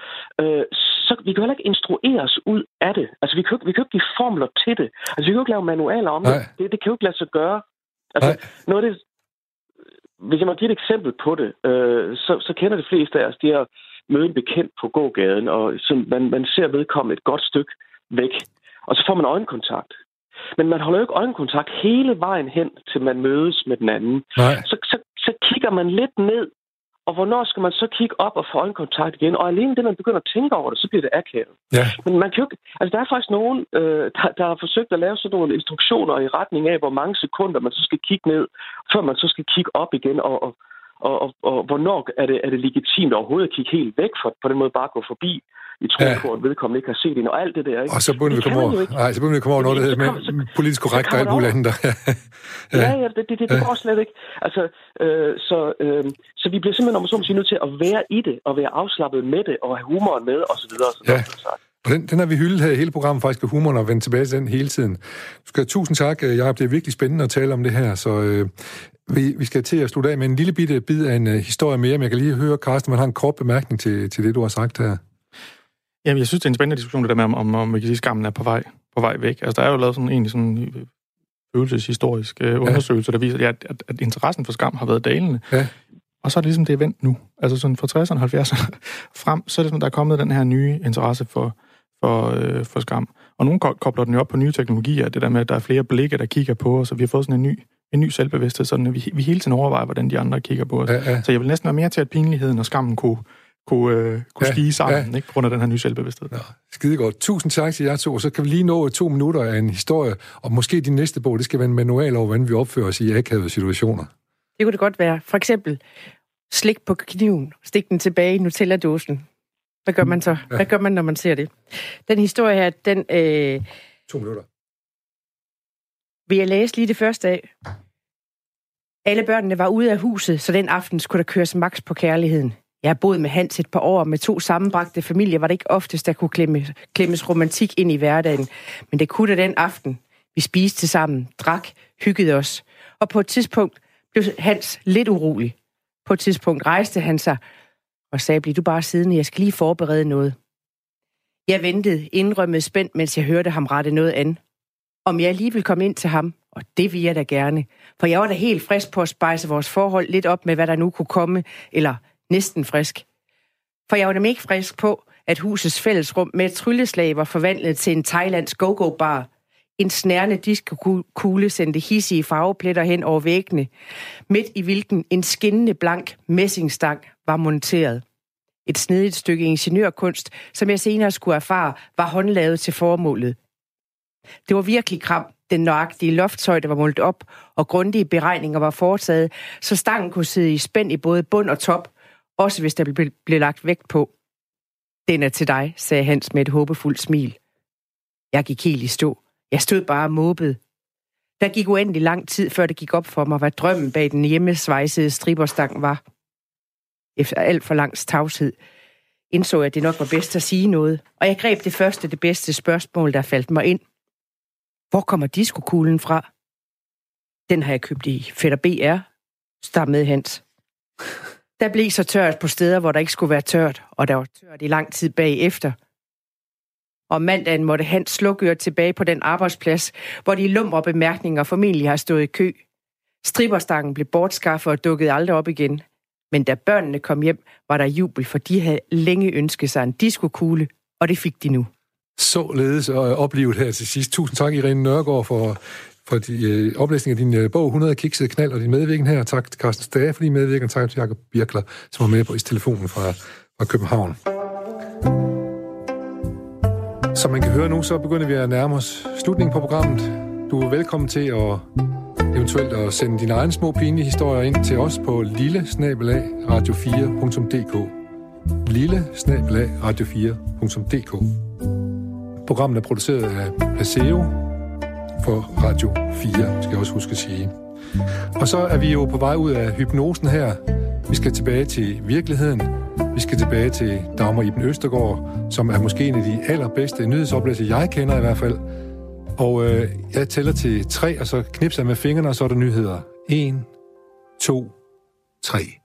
øh, så vi kan heller ikke instrueres ud af det. Altså, vi kan, vi kan ikke give formler til det. Altså, vi kan jo ikke lave manualer om det. det. Det kan jo ikke lade sig gøre. Altså, Nej. noget af det, hvis jeg må give et eksempel på det, øh, så, så kender de fleste af os, de har mødt en bekendt på gågaden, og så man, man ser vedkommende et godt stykke væk og så får man øjenkontakt. Men man holder jo ikke øjenkontakt hele vejen hen, til man mødes med den anden. Nej. Så, så, så kigger man lidt ned, og hvornår skal man så kigge op og få øjenkontakt igen? Og alene det, man begynder at tænke over det, så bliver det akavet. Ja. Men man kan jo ikke, altså der er faktisk nogen, øh, der, der har forsøgt at lave sådan nogle instruktioner i retning af, hvor mange sekunder man så skal kigge ned, før man så skal kigge op igen, og, og, og, og, og hvornår er det, er det legitimt overhovedet at kigge helt væk for på den måde bare gå forbi i tro ja. på, at vedkommende ikke har set det, og alt det der. Ikke? Og så begynder vi komme over, nej, så begynder vi komme over noget, der hedder med politisk korrekt og alt muligt andet. ja, ja, ja, det, det, det, det går slet ikke. Altså, øh, så, øh, så vi bliver simpelthen, om så må sige, nødt til at være i det, og være afslappet med det, og have humoren med, og så videre. Og så ja. Og den, den har vi hyldet her i hele programmet, faktisk, og humoren, og vendt tilbage til den hele tiden. Du skal tusind tak, Jacob. Det er virkelig spændende at tale om det her, så øh, vi, vi skal til at slutte af med en lille bitte bid af en uh, historie mere, men jeg kan lige høre, Carsten, man har en kort bemærkning til, til det, du har sagt her. Jamen, jeg synes, det er en spændende diskussion, det der med, om, om, om vi kan sige, skammen er på vej, på vej væk. Altså, der er jo lavet sådan en sådan øh, følelseshistorisk øh, undersøgelse, der viser, at, at, at interessen for skam har været dalende. Ja. Og så er det ligesom, det er vendt nu. Altså sådan fra 60'erne og 70'erne frem, så er det sådan, der er kommet den her nye interesse for, for, øh, for skam. Og nogen kobler den jo op på nye teknologier, det der med, at der er flere blikke, der kigger på os, og vi har fået sådan en ny, en ny selvbevidsthed, sådan at vi, vi hele tiden overvejer, hvordan de andre kigger på os. Ja, ja. Så jeg vil næsten være mere til, at pinligheden og skammen kunne kunne, øh, kunne ja, stige sammen, ja. ikke, på grund af den her nye selvbevidsthed. Ja, skide godt. Tusind tak til jer to, så kan vi lige nå to minutter af en historie, og måske din næste bog, det skal være en manual over, hvordan vi opfører os i akavede situationer. Det kunne det godt være. For eksempel, slik på kniven, stik den tilbage i Nutella-dåsen. Hvad gør man så? Ja. Hvad gør man, når man ser det? Den historie her, den... Øh, to minutter. Vil jeg læse lige det første af? Alle børnene var ude af huset, så den aften skulle der køres max på kærligheden. Jeg har boet med Hans et par år, med to sammenbragte familier var det ikke oftest, der kunne klemme, klemmes romantik ind i hverdagen. Men det kunne da den aften. Vi spiste sammen, drak, hyggede os. Og på et tidspunkt blev Hans lidt urolig. På et tidspunkt rejste han sig og sagde, bliv du bare siddende, jeg skal lige forberede noget. Jeg ventede indrømmet spændt, mens jeg hørte ham rette noget an. Om jeg lige ville komme ind til ham, og det vil jeg da gerne. For jeg var da helt frisk på at spejse vores forhold lidt op med, hvad der nu kunne komme, eller næsten frisk. For jeg var nemlig ikke frisk på, at husets fællesrum med et trylleslag var forvandlet til en thailandsk go-go-bar. En snærende diskokugle sendte hissige farvepletter hen over væggene, midt i hvilken en skinnende blank messingstang var monteret. Et snedigt stykke ingeniørkunst, som jeg senere skulle erfare, var håndlavet til formålet. Det var virkelig kram, den nøjagtige loftshøjde var målt op, og grundige beregninger var foretaget, så stangen kunne sidde i spænd i både bund og top, også hvis der blev, blev lagt vægt på. Den er til dig, sagde Hans med et håbefuldt smil. Jeg gik helt i stå. Jeg stod bare og måbede. Der gik uendelig lang tid, før det gik op for mig, hvad drømmen bag den hjemmesvejsede striberstang var. Efter alt for langs tavshed indså jeg, at det nok var bedst at sige noget, og jeg greb det første, det bedste spørgsmål, der faldt mig ind. Hvor kommer diskokuglen fra? Den har jeg købt i Fætter BR, stammede Hans. Der blev så tørt på steder, hvor der ikke skulle være tørt, og der var tørt i lang tid bagefter. Og mandagen måtte Hans slukøre tilbage på den arbejdsplads, hvor de lumre bemærkninger formentlig har stået i kø. Striberstangen blev bortskaffet og dukkede aldrig op igen. Men da børnene kom hjem, var der jubel, for de havde længe ønsket sig en diskokugle, og det fik de nu. Således og oplevet her til sidst. Tusind tak, Irene Nørgaard, for for de, øh, oplæsning af din øh, bog 100 kiksede knald og din medvirken her. Tak til Carsten Stage for din medvirken, tak til Jacob Birkler, som var med på i telefonen fra, fra København. Som man kan høre nu, så begynder vi at nærme os slutningen på programmet. Du er velkommen til at eventuelt at sende dine egne små pinlige historier ind til os på lille radio4.dk lille radio4.dk Programmet er produceret af Paseo for Radio 4, skal jeg også huske at sige. Og så er vi jo på vej ud af hypnosen her. Vi skal tilbage til virkeligheden. Vi skal tilbage til Dagmar Iben Østergaard, som er måske en af de allerbedste nyhedsoplæser, jeg kender i hvert fald. Og øh, jeg tæller til tre, og så knipser jeg med fingrene, og så er der nyheder. En, to, tre.